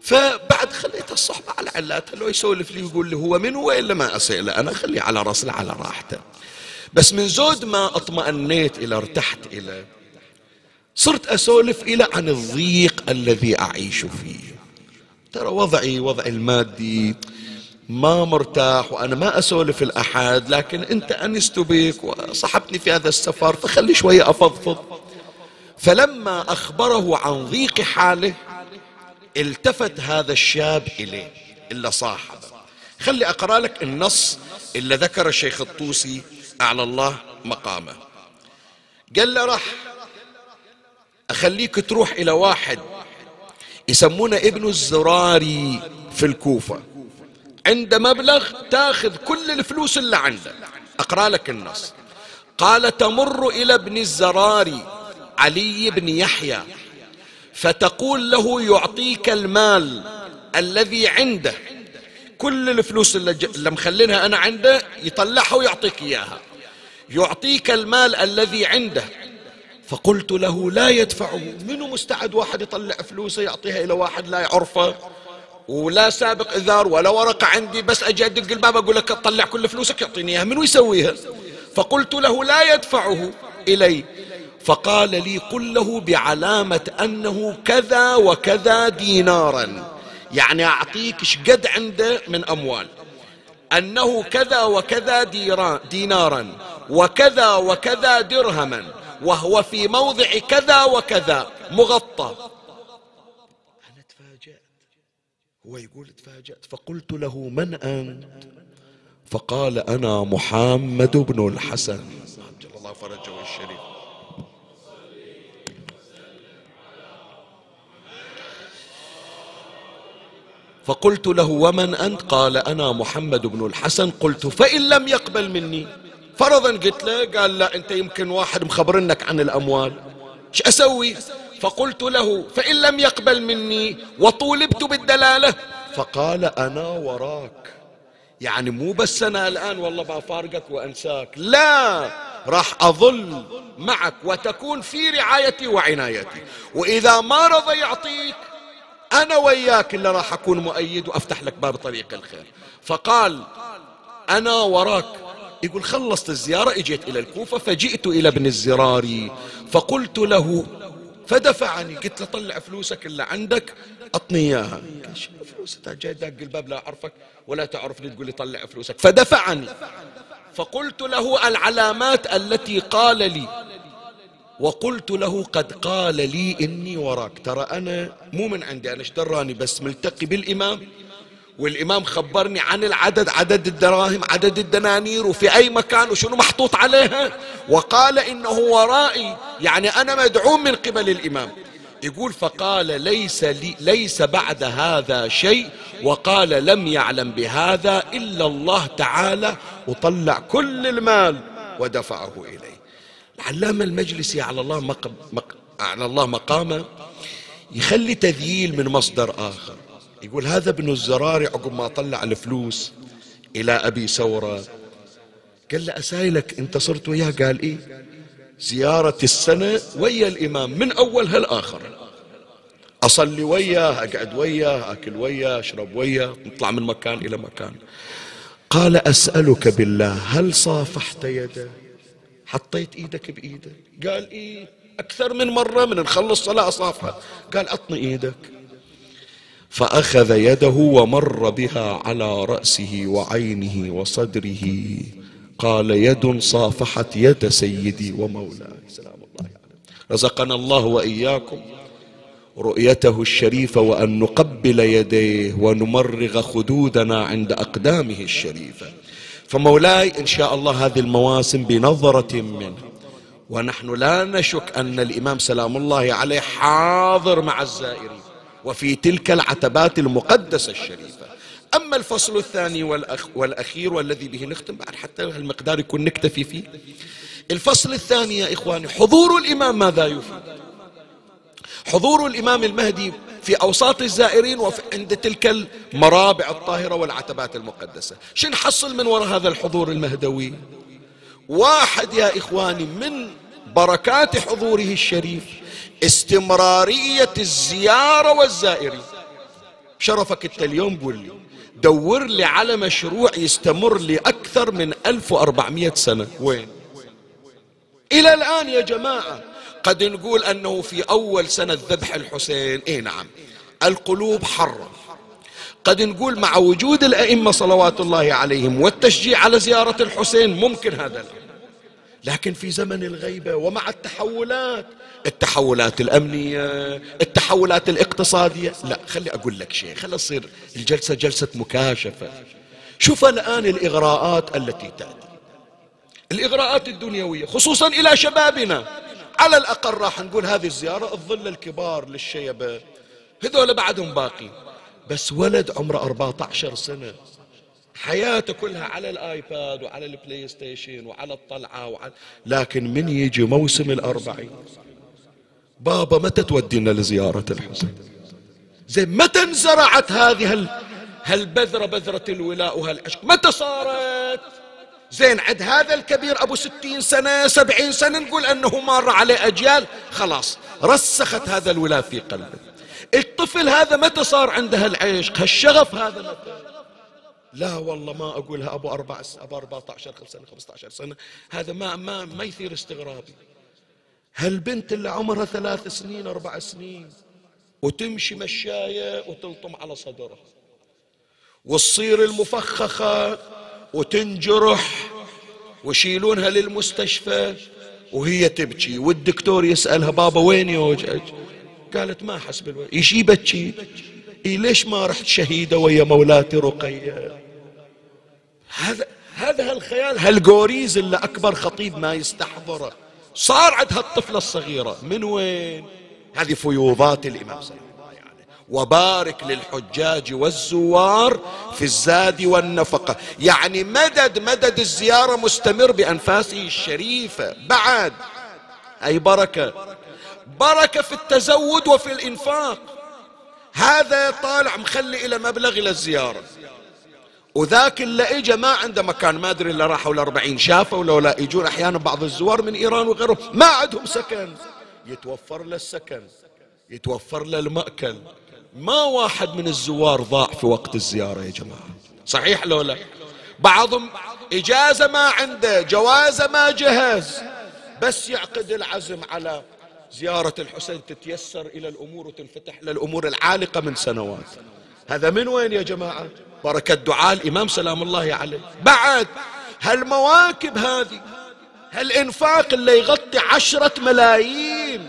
[SPEAKER 1] فبعد خليت الصحبة على علاتها لو يسولف لي يقول لي هو من هو إلا ما أسأله. أنا خليه على راسله على راحته. بس من زود ما اطمأنيت إلى ارتحت إلى. صرت أسولف إلى عن الضيق الذي أعيش فيه. ترى وضعي وضعي المادي. ما مرتاح وأنا ما أسولف الأحد لكن أنت أنست بك وصحبتني في هذا السفر فخلي شوية أفضفض. فلما أخبره عن ضيق حاله التفت هذا الشاب إليه إلا صاحبه. خلي أقرأ لك النص اللي ذكر الشيخ الطوسي أعلى الله مقامه. قال له راح أخليك تروح إلى واحد يسمونه ابن الزراري في الكوفة. عند مبلغ تاخذ كل الفلوس اللي عنده. أقرأ لك النص. قال تمر إلى ابن الزراري علي بن يحيى فتقول له يعطيك المال الذي عنده كل الفلوس اللي, مخلينها أنا عنده يطلعها ويعطيك إياها. يعطيك المال الذي عنده. فقلت له لا يدفعه. منو مستعد واحد يطلع فلوسه يعطيها إلى واحد لا يعرفه؟ ولا سابق إذار ولا ورقة عندي بس أجي أدق الباب أقول لك طلع كل فلوسك يعطيني إياها. منو يسويها؟ فقلت له لا يدفعه إلي. فقال لي قل له بعلامة أنه كذا وكذا دينارا. يعني أعطيك شقد عنده من أموال. أنه كذا وكذا دينارا وكذا وكذا درهما وهو في موضع كذا وكذا مغطى. أنا تفاجأت هو يقول تفاجأت فقلت له من أنت؟ فقال أنا محمد بن الحسن. عجل الله فرجه الشريف. فقلت له ومن أنت؟ قال أنا محمد بن الحسن. قلت فإن لم يقبل مني. فرضا قلت له قال لا أنت يمكن واحد مخبرنك عن الأموال. إيش أسوي؟ فقلت له فإن لم يقبل مني وطولبت بالدلالة. فقال أنا وراك. يعني مو بس أنا الآن والله بفارقك وأنساك. لا راح أظل معك وتكون في رعايتي وعنايتي. وإذا ما رضى يعطيك أنا وياك اللي راح أكون مؤيد وأفتح لك باب طريق الخير. فقال أنا وراك. يقول خلصت الزيارة إجيت إلى الكوفة فجئت إلى ابن الزراري. فقلت له فدفعني قلت له طلع فلوسك اللي عندك أعطني إياها. قال فلوس؟ جاي داق الباب لا أعرفك ولا تعرفني تقول لي طلع فلوسك. فدفعني. فقلت له العلامات التي قال لي. وقلت له قد قال لي إني وراك. ترى أنا مو من عندي أنا اشتراني بس ملتقي بالإمام. والإمام خبرني عن العدد عدد الدراهم عدد الدنانير وفي أي مكان وشنو محطوط عليها. وقال إنه ورائي يعني أنا مدعوم من قبل الإمام. يقول فقال ليس لي ليس بعد هذا شيء وقال لم يعلم بهذا إلا الله تعالى وطلع كل المال ودفعه إليه. العلامة المجلسي على الله مق... مق... على الله مقامه يخلي تذييل من مصدر آخر. يقول هذا ابن الزراري عقب ما طلع الفلوس إلى أبي سورة قال له أسايلك أنت صرت وياه؟ قال إيه؟ زيارة السنة ويا الإمام من أولها الآخر أصلي وياه أقعد وياه أكل وياه أشرب وياه نطلع من مكان إلى مكان. قال أسألك بالله هل صافحت يده؟ حطيت إيدك بإيده. قال إيه أكثر من مرة من نخلص صلاة صافحة قال أطني إيدك. فأخذ يده ومر بها على رأسه وعينه وصدره. قال يد صافحت يد سيدي ومولاي. سلام الله عليه. رزقنا الله وإياكم رؤيته الشريفة وأن نقبل يديه ونمرغ خدودنا عند أقدامه الشريفة. فمولاي إن شاء الله هذه المواسم بنظرة منه. ونحن لا نشك أن الإمام سلام الله عليه حاضر مع الزائرين. وفي تلك العتبات المقدسة الشريفة. أما الفصل الثاني والأخ والأخير والذي به نختم بعد حتى المقدار يكون نكتفي فيه. الفصل الثاني يا إخواني حضور الإمام ماذا يفيد؟ حضور الإمام المهدي في أوساط الزائرين وعند تلك المرابع الطاهرة والعتبات المقدسة. شو نحصل من وراء هذا الحضور المهدوي؟ واحد يا إخواني من بركات حضوره الشريف استمرارية الزيارة والزائرين. شرفك انت اليوم قول لي دور لي على مشروع يستمر لي أكثر من 1400 سنة. وين؟ إلى الآن يا جماعة قد نقول أنه في أول سنة ذبح الحسين. إيه نعم القلوب حرة. قد نقول مع وجود الأئمة صلوات الله عليهم والتشجيع على زيارة الحسين ممكن هذا الأمر. لكن في زمن الغيبة ومع التحولات التحولات الأمنية التحولات الاقتصادية. لا خلي أقول لك شيء خلي تصير الجلسة جلسة مكاشفة. شوف الآن الإغراءات التي تأتي. الإغراءات الدنيوية خصوصا إلى شبابنا. على الأقل راح نقول هذه الزيارة الظل الكبار للشيبة. هذول بعدهم باقي. بس ولد عمره 14 سنة. حياته كلها على ال iPad وعلى ال PlayStation وعلى الطلعة وعلى لكن من يجي موسم الأربعين؟ بابا متى تودينا لزيارة الحسين زين متى انزرعت هذه هال هالبذرة بذرة الولاء وهالعشق؟ متى صارت؟ زين عند هذا الكبير أبو ستين سنة سبعين سنة نقول أنه مر عليه أجيال. خلاص رسخت هذا الولاء في قلبه. الطفل هذا متى صار عنده هالعشق؟ هالشغف هذا متى؟ لا والله ما أقولها أبو أربع أبو 14 سنة 15 سنة. هذا ما ما ما يثير استغرابي. هالبنت اللي عمرها ثلاث سنين أربع سنين وتمشي مشاية وتلطم على صدرها. والصير المفخخة وتنجرح ويشيلونها للمستشفى وهي تبكي. والدكتور يسألها بابا وين يوجعك قالت ما أحس بالوجع إيش يبكي؟ إيه ليش ما رحت شهيدة ويا مولاتي رقية؟ هذا هذا هالخيال هالجوريز اللي أكبر خطيب ما يستحضره صار عند هالطفلة الصغيرة. من وين؟ هذه فيوضات الإمام وسلم وبارك للحجاج والزوار في الزاد والنفقة. يعني مدد مدد الزيارة مستمر بأنفاسه الشريفة. بعد أي بركة؟ بركة في التزود وفي الإنفاق. هذا طالع مخلي إلى مبلغ إلى الزيارة. وذاك اللي اجى ما عنده مكان ما أدري إلا راحوا الأربعين شافوا لو لا يجون أحيانا بعض الزوار من إيران وغيرهم ما عندهم سكن. يتوفر له السكن يتوفر له المأكل. ما واحد من الزوار ضاع في وقت الزيارة يا جماعة. صحيح لو لا؟ بعضهم إجازة ما عنده جوازة ما جهز. بس يعقد العزم على زيارة الحسين تتيسر إلى الأمور وتنفتح للأمور العالقة من سنوات. هذا من وين يا جماعة؟ بركة دعاء الإمام سلام الله عليه. بعد هالمواكب هذه؟ هالإنفاق اللي يغطي عشرة ملايين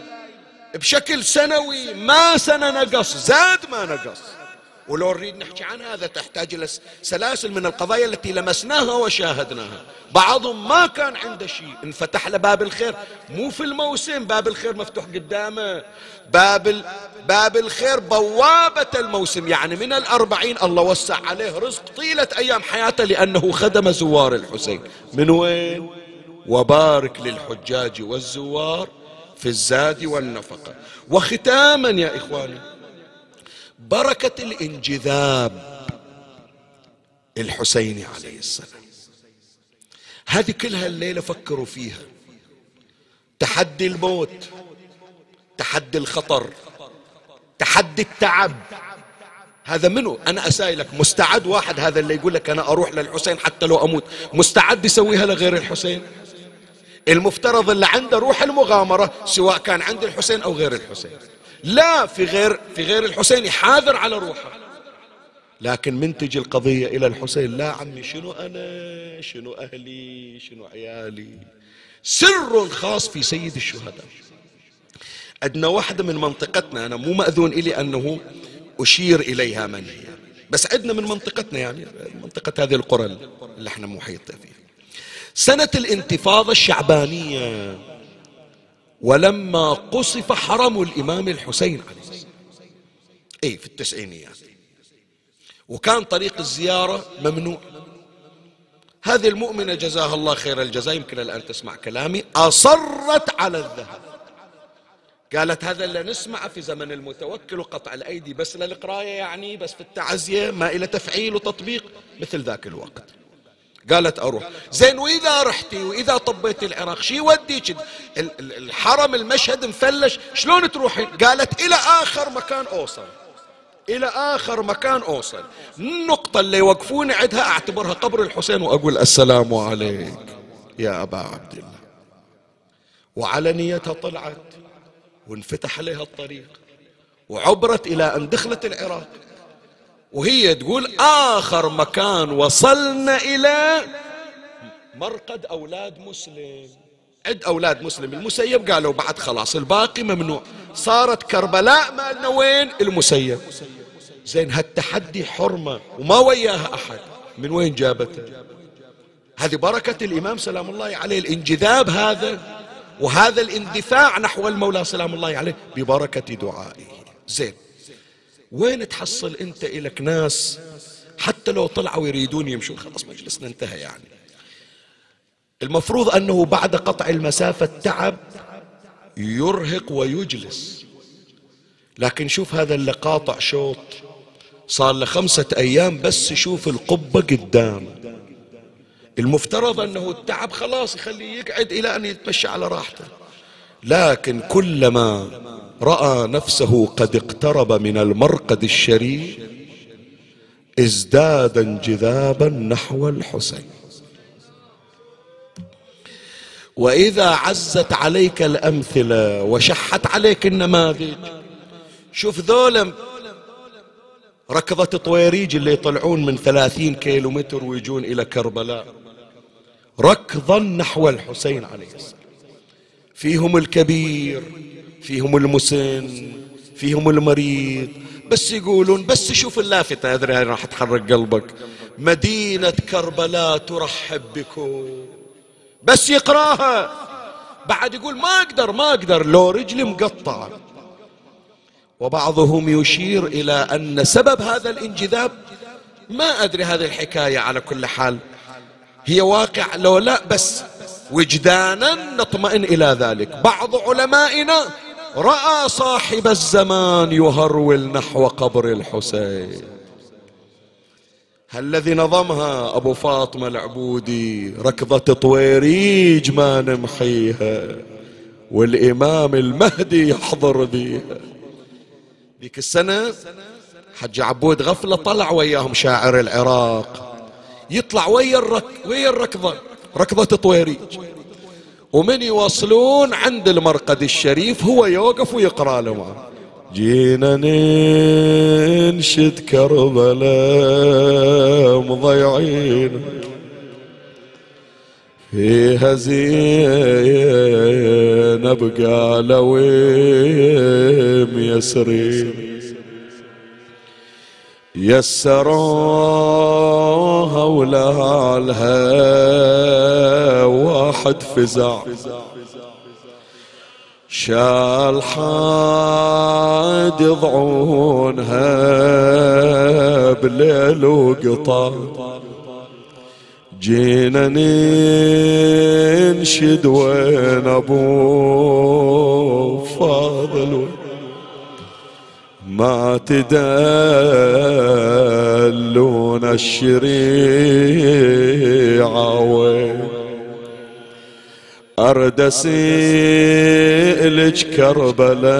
[SPEAKER 1] بشكل سنوي ما سنة نقص زاد ما نقص. ولو نريد نحكي عن هذا تحتاج إلى سلاسل من القضايا التي لمسناها وشاهدناها. بعضهم ما كان عنده شيء انفتح له باب الخير. مو في الموسم باب الخير مفتوح قدامه. باب باب الخير بوابة الموسم. يعني من الأربعين الله وسع عليه رزق طيلة أيام حياته لأنه خدم زوار الحسين. من وين؟ وبارك للحجاج والزوار في الزاد والنفقة. وختاما يا إخواني بركة الانجذاب الحسيني عليه السلام. هذه كلها الليلة فكروا فيها. تحدي الموت تحدي الخطر تحدي التعب. هذا منه أنا أسائلك مستعد واحد هذا اللي يقول لك أنا أروح للحسين حتى لو أموت؟ مستعد يسويها لغير الحسين؟ المفترض اللي عنده روح المغامرة سواء كان عند الحسين أو غير الحسين. لا في غير في غير الحسين حاذر على روحه. لكن من تجي القضية إلى الحسين لا عمي شنو أنا؟ شنو أهلي؟ شنو عيالي؟ سر خاص في سيد الشهداء. عندنا واحدة من منطقتنا أنا مو مأذون إلي أنه أشير إليها من هي بس عندنا من منطقتنا يعني منطقة هذه القرى اللي إحنا محيطة فيها. سنة الانتفاضة الشعبانية. ولما قصف حرم الإمام الحسين عليه أي في التسعينيات. وكان طريق الزيارة ممنوع. هذه المؤمنة جزاها الله خير الجزاء يمكن الآن تسمع كلامي. أصرت على الذهاب قالت هذا اللي نسمعه في زمن المتوكل وقطع الأيدي بس للقراية يعني بس في التعزية ما إلى تفعيل وتطبيق. مثل ذاك الوقت. قالت أروح. زين وإذا رحتي وإذا طبيت العراق شي يوديك الحرم المشهد مفلش شلون تروحين؟ قالت إلى آخر مكان أوصل. إلى آخر مكان أوصل. النقطة اللي يوقفوني عندها أعتبرها قبر الحسين وأقول السلام عليك يا أبا عبد الله. وعلى نيتها طلعت وانفتح عليها الطريق وعبرت إلى أن دخلت العراق. وهي تقول آخر مكان وصلنا إلى مرقد أولاد مسلم. عد أولاد مسلم. المسيب قالوا بعد خلاص الباقي ممنوع. صارت كربلاء مالنا وين؟ المسيب. زين هالتحدي حرمة وما وياها أحد. من وين جابته؟ هذه بركة الإمام سلام الله عليه الانجذاب هذا وهذا الاندفاع نحو المولى سلام الله عليه ببركة دعائه. زين. وين تحصل انت إلك ناس حتى لو طلعوا يريدون يمشون؟ خلاص مجلسنا انتهى يعني. المفروض أنه بعد قطع المسافة تعب يرهق ويجلس. لكن شوف هذا اللي قاطع شوط. صار له خمسة أيام بس يشوف القبة قدام. المفترض أنه التعب خلاص يخليه يقعد إلى أن يتمشى على راحته. لكن كلما رأى نفسه قد اقترب من المرقد الشريف ازداد انجذابا نحو الحسين. وإذا عزت عليك الأمثلة وشحت عليك النماذج شوف ذولا ركضة طويريج اللي يطلعون من ثلاثين كيلو متر ويجون إلى كربلاء. ركضا نحو الحسين عليه السلام. فيهم الكبير فيهم المسن فيهم المريض. بس يقولون بس شوف اللافتة أدري راح تحرك قلبك. مدينة كربلاء ترحب بكم. بس يقراها. بعد يقول ما أقدر ما أقدر. لو رجلي مقطعة. وبعضهم يشير إلى أن سبب هذا الانجذاب ما أدري هذه الحكاية على كل حال. هي واقع لو لا بس وجدانا نطمئن إلى ذلك. بعض علمائنا رأى صاحب الزمان يهرول نحو قبر الحسين. الذي نظمها أبو فاطمة العبودي ركضة طويريج ما نمحيها والإمام المهدي يحضر بيها. ذيك السنة حج عبود غفلة طلع وياهم شاعر العراق. يطلع ويا الرك ويا الركضة. ركضة طويريج ومن يوصلون عند المرقد الشريف هو يوقف ويقرأ له معه جينا ننشد كربلاء مضيعين. فيها زينب قال ويم يسرين. يسروها ولالها واحد فزع. شال حاد يضعونها بليل وقطار جينا ننشد وين أبو فاضل ما تدلون الشريعة أرد أسئلك كربلاء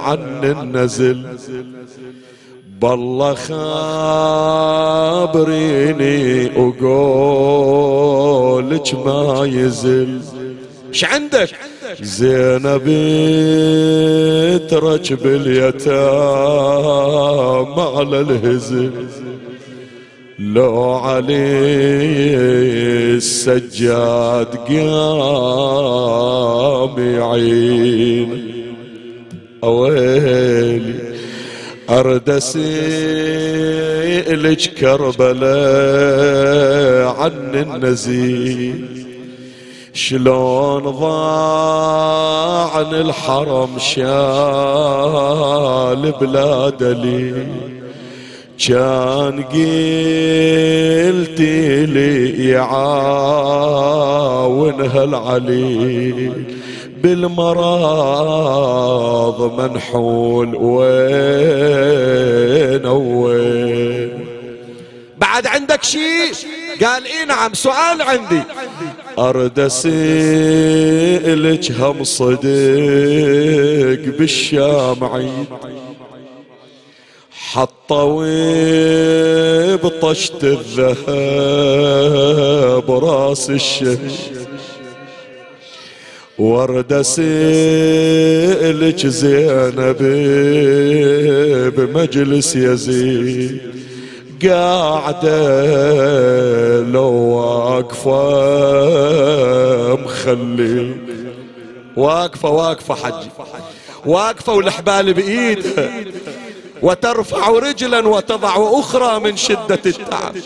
[SPEAKER 1] عن النزل. بالله خابريني وقولك ما يزل. إيش عندك؟ زينب تركب اليتام على الهزل لو علي السجاد قام يعين. أويلي ارد اسيلك كربلاء عن النزيل. شلون ضاع عن الحرم شال بلاد لي؟ كان قلتي لي يعاونها العلي. بالمراض منحول وين وين؟
[SPEAKER 2] بعد عندك شيء قال إي نعم سؤال عندي.
[SPEAKER 1] أرد اسالك هم صدق بالشام عيد حطوا بطشت الذهب راس الشهيد ورد اسالك زينب بمجلس يزيد. قاعدة لو واقفة مخلي.
[SPEAKER 2] واقفة واقفة حجي واقفة والحبال بإيدها وترفع رجلا وتضع أخرى من شدة التعب.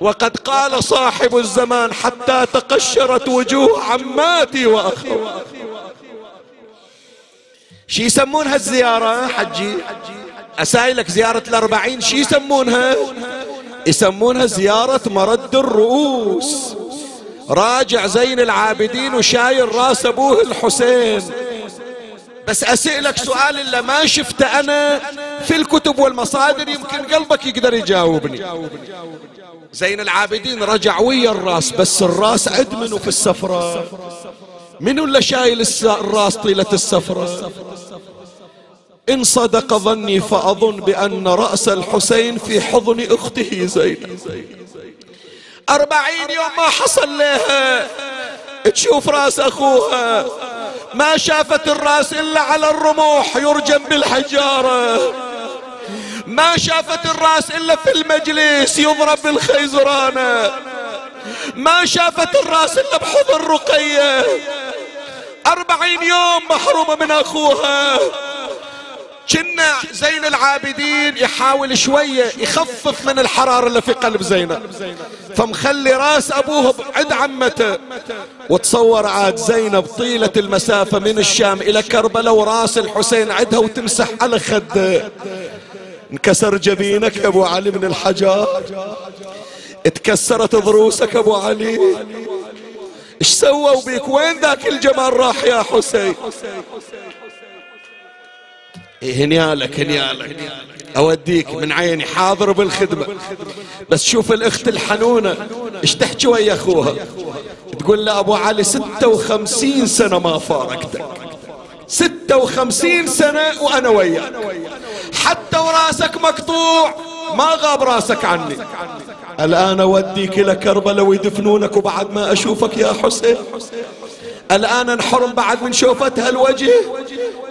[SPEAKER 2] وقد قال صاحب الزمان حتى تقشرت وجوه عماتي وأخواتي. شي يسمونها الزيارة حجي؟ أسايلك زيارة الأربعين شي يسمونها؟ يسمونها زيارة مرد الرؤوس. راجع زين العابدين وشايل راس أبوه الحسين. بس أسألك سؤال إلا ما شفته أنا في الكتب والمصادر يمكن قلبك يقدر يجاوبني. زين العابدين رجع ويا الراس بس الراس عد منه في السفرة. منو اللي شايل الراس طيلة السفرة؟ إن صدق ظني فأظن بأن رأس الحسين في حضن أخته زينب. أربعين يوم ما حصل لها. تشوف رأس أخوها. ما شافت الرأس إلا على الرموح يرجم بالحجارة. ما شافت الرأس إلا في المجلس يضرب بالخيزرانة ما شافت الرأس إلا بحضن رقية أربعين يوم محرومة من أخوها. كنا زين العابدين. يحاول شوية يخفف من الحرارة اللي في قلب زينب. فمخلي راس أبوه عند عمته. وتصور عاد زينب طيلة المسافة من الشام إلى كربلاء وراس الحسين عدها وتمسح على خده. انكسر جبينك يا أبو علي من الحجار اتكسرت ضروسك أبو علي. إيش سووا بيك؟ وين ذاك الجمال راح يا حسين؟ هنيالك هنيالك. أوديك من عيني حاضر بالخدمة. بس شوف الأخت الحنونة إيش تحكي ويا أخوها؟ تقول له أبو علي ستة وخمسين سنة ما فارقتك. ستة وخمسين سنة وأنا وياك. حتى وراسك مقطوع ما غاب راسك عني. الآن أوديك إلى كربلاء ويدفنونك وبعد ما أشوفك يا حسين. الآن انحرم بعد من شوفتها الوجه.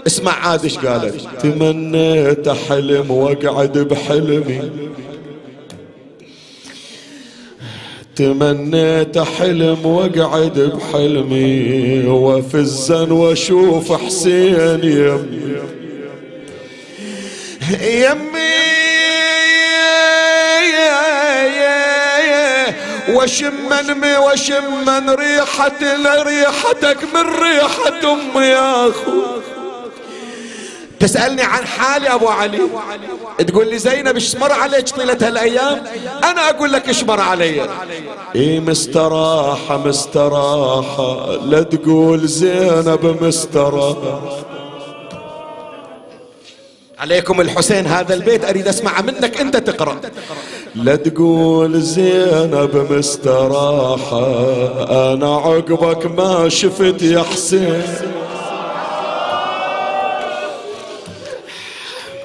[SPEAKER 2] اسمع عاد إيش قالت. تمنيت حلم وأقعد بحلمي. تمنيت حلم وأقعد بحلمي. وفزا وأشوف حسين يمي يمي وشمن وشمن ريحة ريحتك من ريحة أمي يا أخو. تسألني عن حالي أبو علي. تقول لي زينب إيش مر عليك طيلة هالأيام أنا أقول لك إيش مر علي. إيه مستراحة مستراحة لا تقول زينب مستراحة. عليكم الحسين هذا البيت أريد أسمع منك أنت تقرأ. لا تقول زينب مستراحة أنا عقبك ما شفت يا حسين.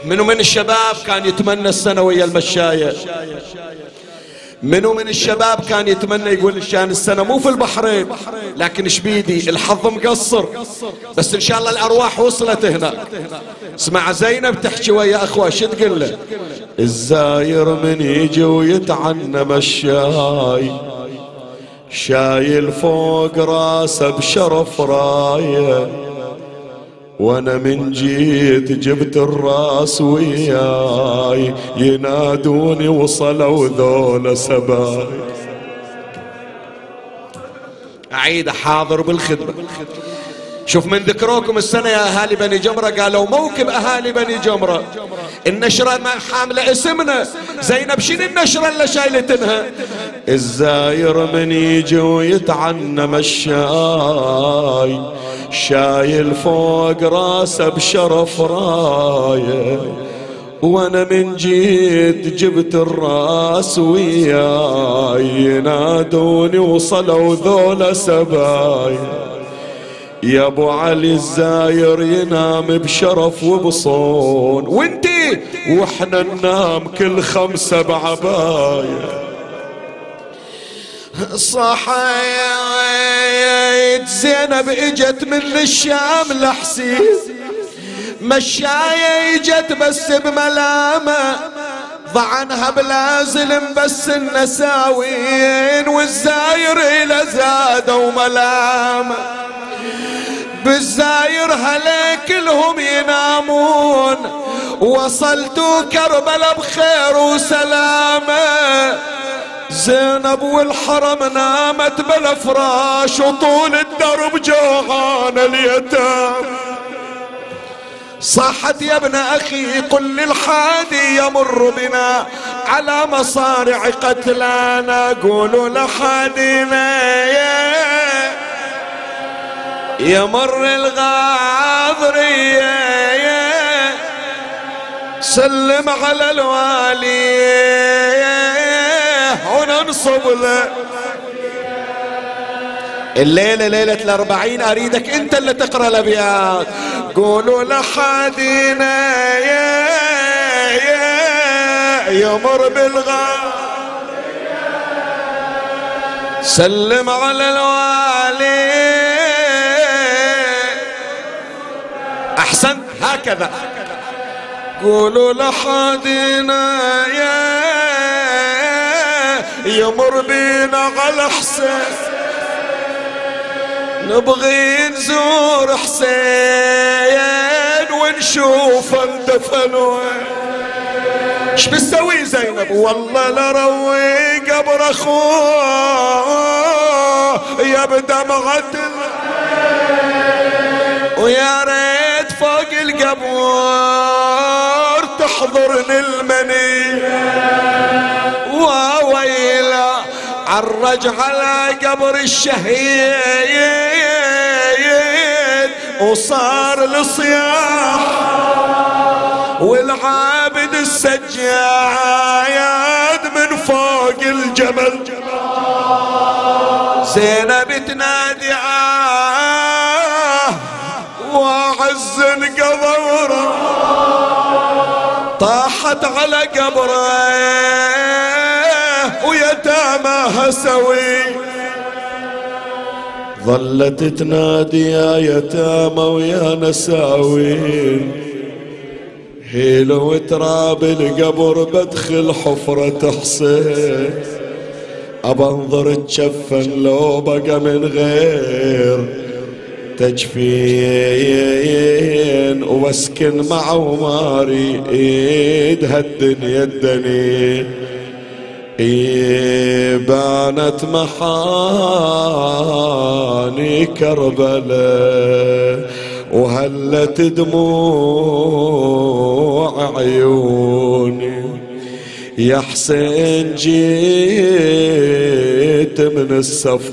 [SPEAKER 2] منو من الشباب كان يتمنى السنة ويا المشاية منو من الشباب كان يتمنى يقول الشان السنة مو في البحرين لكن شبيدي الحظ مقصر. بس إن شاء الله الأرواح وصلت هنا. اسمع زينب تحكي ويا أخوة شو تقول له؟
[SPEAKER 1] الزاير من يجي ويتعنم الشاي شايل فوق راسه بشرف راية. وأنا من جيت جبت الراس وياي ينادوني وصلوا ذول سباي.
[SPEAKER 2] أعيد حاضر بالخدمة. شوف من ذكروكم السنة يا أهالي بني جمرة قالوا موكب أهالي بني جمرة. النشرة ما حاملة اسمنا. زينب شنو النشرة اللي شايلتنها؟
[SPEAKER 1] الزاير من يجي ويتعنم الشاي شايل فوق راسه بشرف رايه وأنا من جيت جبت الراس وياي ينادوني وصلوا ذول سبايا يا ابو علي الزاير ينام بشرف وبصون. وانتي؟ وإحنا ننام كل خمسة بعباية.
[SPEAKER 2] صحيت زينب اجت من الشام لحسين. مشاية اجت بس بملامة. ضعنها بلا زلم بس النساوين. والزاير إلى زادوا ملامة. بالزاير هلا كلهم ينامون. وصلتوا كربلاء بخير وسلامة. زينب والحرم نامت بالأفراش وطول الدرب جوعان اليتام صحت يا ابن أخي قل للحادي يمر بنا على مصارع قتلانا. قولوا لحادينا يا يمر الغاضرية سلم على الوالي. وننصب له. الليلة ليلة الأربعين أريدك أنت اللي تقرأ الأبيات. قولوا لحادينا. يا يا يمر بالغار سلم على الوالي. أحسن؟ هكذا. قولوا لحادينا يا يمر بينا على حسين. نبغي نزور حسين ونشوف اندفن إيش بتسوي زينب؟ والله لروي قبر أخوه. يا بدمعة ويا ريت القبور تحضرني المني وويلا عرج على قبر الشهيد وصار الصياح والعابد السجاد من فوق الجبل. زينب تنادي طاحت على قبره ويتاماها سوي
[SPEAKER 1] ظلت تنادي يا يتامى ويا نساوين هيلو تراب القبر بدخل حفرة حسين أبى انظر تشفن لو بقى من غير. تجفين واسكن مع عماري ايدها الدنيا الدني إيه بانت محاني كربلاء وهلت دموع عيوني. يا حسين جيت من السفار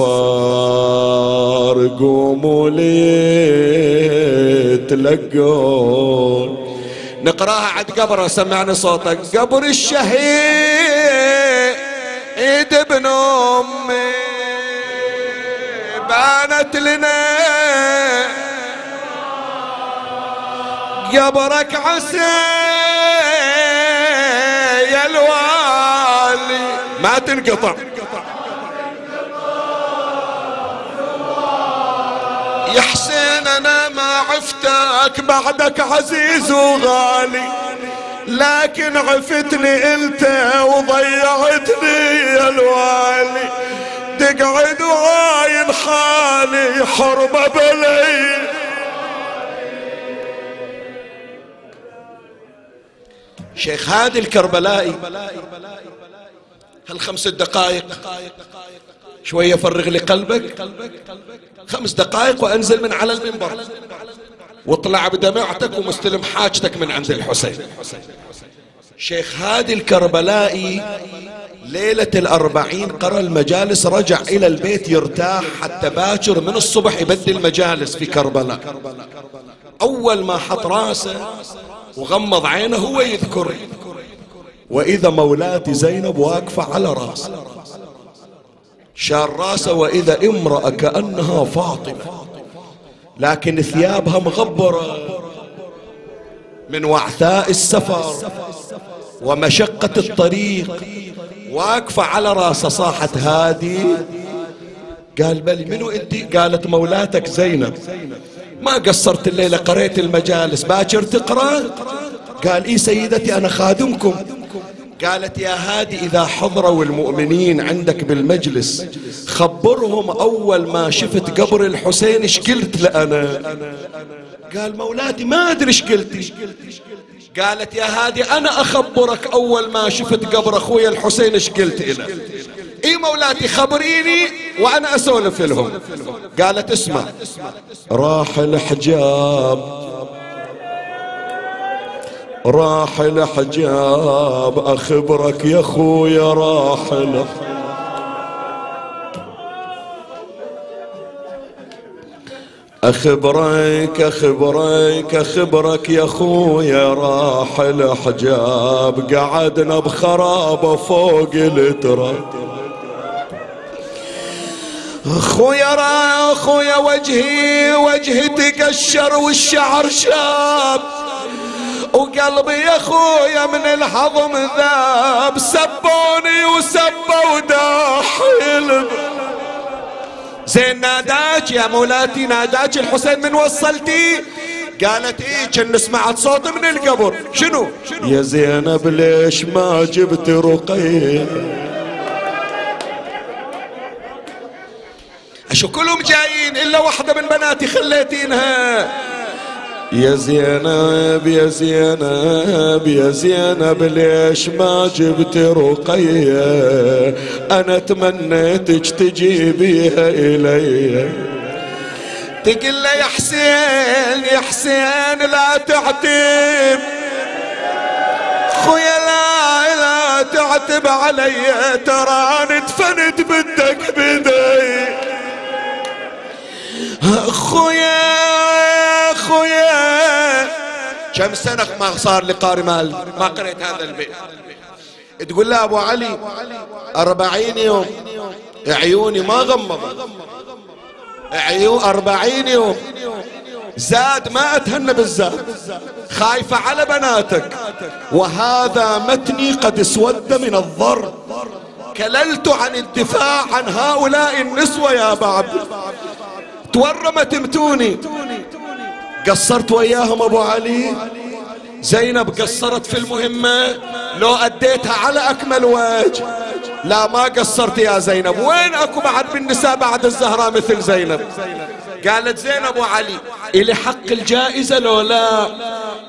[SPEAKER 1] قوموا لي تلقون.
[SPEAKER 2] نقراها عند قبره سمعني صوتك. قبر الشهيد ابن أمي. بانت لنا. قبرك عسى. ما تنقطع. يا حسين أنا ما عفتك بعدك عزيز وغالي لكن عفتني أنت وضيعتني يا الوالي. تقعد وعاين حالي حرمة بلي شيخ هادي الكربلائي. هالخمس دقائق. شوية فرغ لي قلبك. خمس دقائق وانزل من على المنبر. واطلع بدمعتك ومستلم حاجتك من عند الحسين. شيخ هادي الكربلائي ليلة الأربعين قرى المجالس رجع إلى البيت يرتاح حتى باكر من الصبح يبدل المجالس في كربلاء. أول ما حط راسه وغمض عينه هو يذكر. وإذا مولاتي زينب واقفة على راسه شار رأسه وإذا امرأة كأنها فاطمة. لكن ثيابها مغبرة من وعثاء السفر ومشقة الطريق. واقفة على رأسه صاحت هادي. قال بل منو انت؟ قالت مولاتك زينب. ما قصرت الليلة قريت المجالس باكر تقرأ؟ قال إي سيدتي أنا خادمكم. قالت يا هادي إذا حضروا المؤمنين عندك بالمجلس خبرهم أول ما شفت قبر الحسين إيش قلت لأنا؟ قال مولاتي ما أدري إيش قلتي قالت يا هادي أنا أخبرك أول ما شفت قبر أخوي الحسين إيش قلت إلى؟ إي مولاتي خبريني وأنا أسولف لهم. قالت اسمع راح الحجاب. راح الحجاب أخبرك يا خويا راح أخبرك أخبرك أخبرك يا خويا راح الحجاب قعدنا بخرابة فوق التراب. خويا را خويا وجهي وجهي تقشر والشعر شاب. وقلبي يا خويا من الحضن ذاب سبوني وسبوا داحل زين ناداك يا مولاتي ناداك الحسين من وصلتي؟ قالت إيه كن سمعت صوت من القبر. شنو؟ يا زينب ليش ما جبت رقيه اشو كلهم جايين إلا واحدة من بناتي خليتينها. يا زينب يا زينب يا زينب ليش ما جبت رقية؟ أنا تمنيتك تجيبيها إلي. تقول له يا حسين يا حسين لا تعتب. خويا لا لا تعتب علي. ترى أنا دفنت بدك بدي خويا كم سنة ما صار لي قاري مال ما قريت هذا البيت. تقول له أبو علي أربعين يوم. عيوني ما غمض عيون أربعين يوم. زاد ما أتهنى بالزاد. خايفة على بناتك. وهذا متني قد اسود من الضرب كللت عن الدفاع عن هؤلاء النسوة يا بعد. تورمت متوني قصرت وياهم أبو علي. زينب قصرت في المهمة. لو أديتها على أكمل وجه. لا ما قصرت يا زينب. وين أكو بعد بالنساء بعد الزهراء مثل زينب؟ قالت زينب وعلي إلي حق الجائزة لو لا؟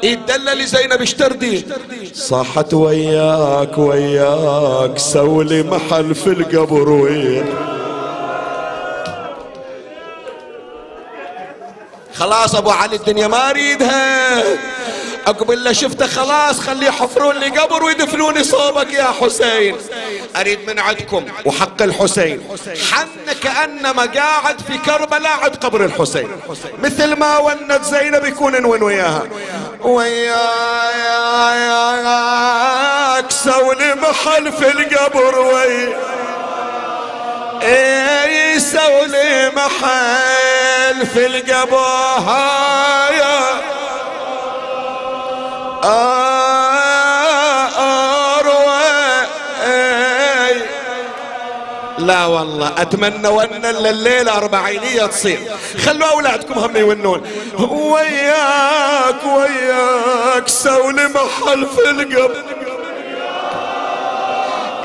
[SPEAKER 2] يدلل زينب اشتردي صاحت وياك وياك سولي محل في القبر وياك خلاص ابو علي الدنيا ما اريدها اقبل له شفته خلاص خليه يحفرون لي قبر ويدفنوني صوبك يا حسين اريد من عندكم وحق الحسين حن كانما قاعد في كربلاء عند قبر الحسين مثل ما ونت زينب يكون وين وياها وياك سولي محل في القبر وياك اي سولي محل في القبايا اروى لا والله أتمنى ون الليلة أربعينية تصير. خلوا أولادكم هم يونون. وياك وياك سولي محل في القبر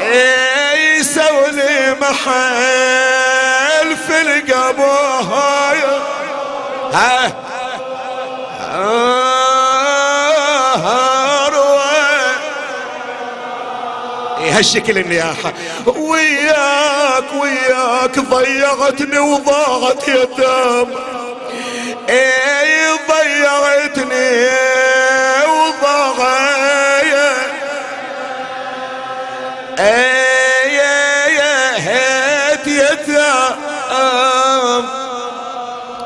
[SPEAKER 2] اي سولي محل في القبر ها. هالشكل النياحة وياك وياك ضيعتني وضاعت يتام اي ضيعتني اي هيت يتام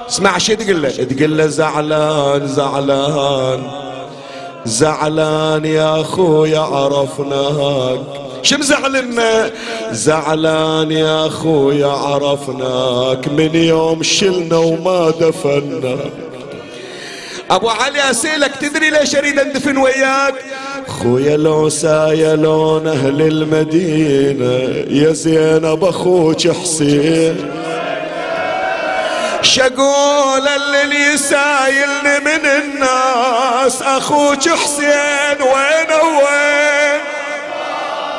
[SPEAKER 2] اسمع شي تقول له؟ تقول له زعلان زعلان زعلان يا اخويا عرفناك. شو مزعلنا؟ زعلان يا اخويا عرفناك. من يوم شلنا وما دفناك. ابو علي اسالك تدري ليش اريد اندفن وياك؟ خويا لو سايا لون أهل المدينة يا زينب أخوك حسين شقول اللي يسايلني من الناس أخوك حسين وين وين؟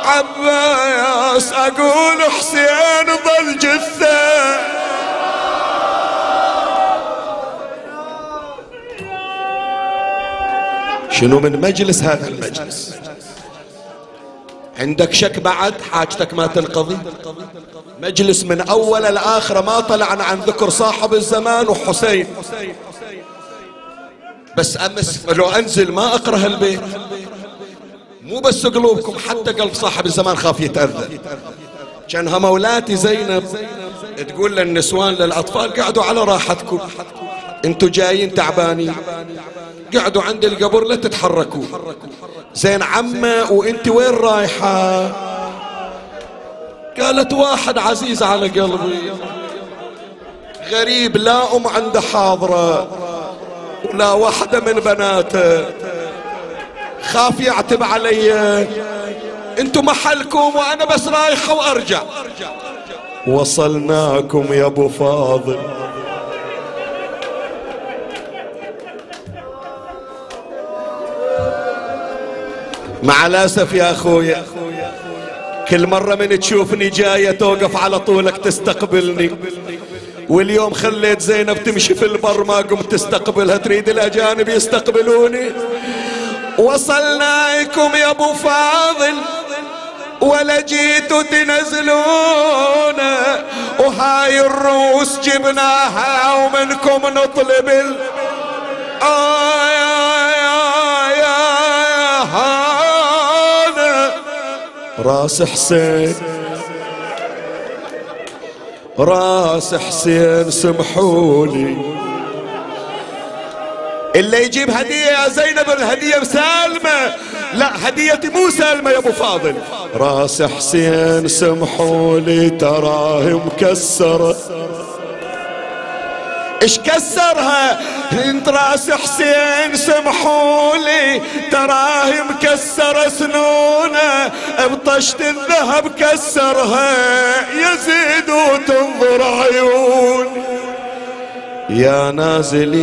[SPEAKER 2] عباس أقول حسين ظل جثة. شنو من مجلس هذا المجلس؟ عندك شك بعد؟ حاجتك ما تنقضي. مجلس من أول لاخره ما طلعنا عن ذكر صاحب الزمان وحسين. بس أمس لو أنزل ما أقرأ البيت مو بس قلوبكم حتى قلب صاحب الزمان خاف يتأذى. كانها مولاتي زينب تقول للنسوان للأطفال قعدوا على راحتكم. أنتوا جايين تعبانين. قعدوا عند القبر لا تتحركوا. زين عمة وإنت وين رايحة؟ قالت واحد عزيز على قلبي. غريب لا أم عنده حاضرة ولا واحدة من بناته. خاف يعتب علي. انتو محلكم وأنا بس رايحة وأرجع. وصلناكم يا أبو فاضل. مع الأسف يا أخويا كل مرة من تشوفني جاية توقف على طولك تستقبلني. واليوم خليت زينب تمشي في البر ما قمت تستقبلها تريد الأجانب يستقبلوني؟ وصلناكم يا أبو فاضل ولا جيتوا تنزلون وهاي الروس جبناها ومنكم نطلب ال... آه راس حسين. راس حسين سمحولي. اللي يجيب هدية يا زينب الهدية سالمة لا هديتي مو سالمة يا أبو فاضل. راس حسين سمحوا لي تراه مكسرة إيش كسرها؟ انت راس حسين سمحوا لي تراه مكسرة سنونه. بطشت الذهب كسرها. يزيد وتنظر عيون. يا نازلين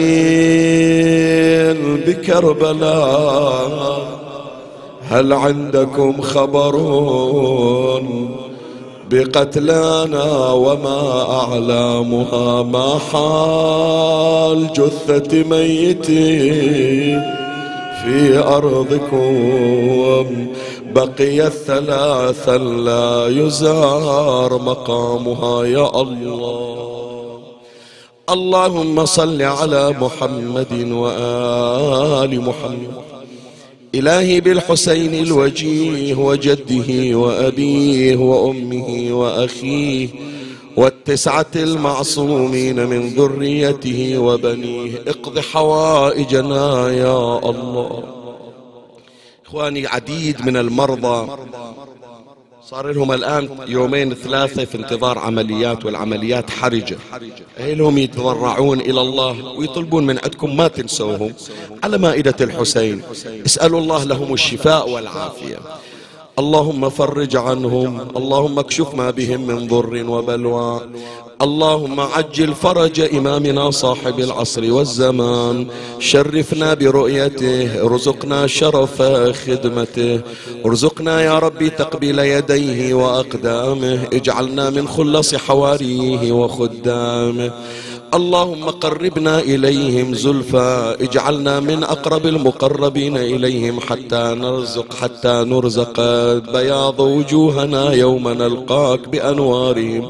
[SPEAKER 2] بكربلاء هل عندكم خبرون؟ بقتلانا وما أعلامها ما حال جثة ميت في أرضكم. بقي الثلاثا لا يزار مقامها يا الله. اللهم صل على محمد وآل محمد. إلهي بالحسين الوجيه وجده وأبيه وأمه وأخيه والتسعة المعصومين من ذريته وبنيه اقض حوائجنا يا الله. إخواني عديد من المرضى صار لهم الآن يومين ثلاثة في انتظار عمليات والعمليات حرجة. لهم يتضرعون إلى الله ويطلبون من عندكم ما تنسوهم. على مائدة الحسين اسألوا الله لهم الشفاء والعافية.
[SPEAKER 1] اللهم فرج عنهم اللهم اكشف ما بهم من ضر وبلوى. اللهم عجل فرج إمامنا صاحب العصر والزمان. شرفنا برؤيته ارزقنا شرف خدمته. ارزقنا يا ربي تقبيل يديه وأقدامه. اجعلنا من خلص حواريه وخدامه. اللهم قربنا إليهم زلفى. اجعلنا من أقرب المقربين إليهم حتى نرزق حتى نرزق. بياض وجوهنا يوم نلقاك بأنوارهم.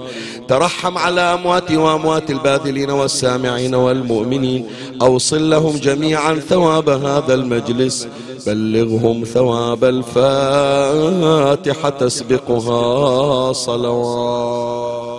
[SPEAKER 1] ترحم على أموات وأموات الباذلين والسامعين والمؤمنين. أوصل لهم جميعا ثواب هذا المجلس. بلغهم ثواب الفاتحة تسبقها صلوات.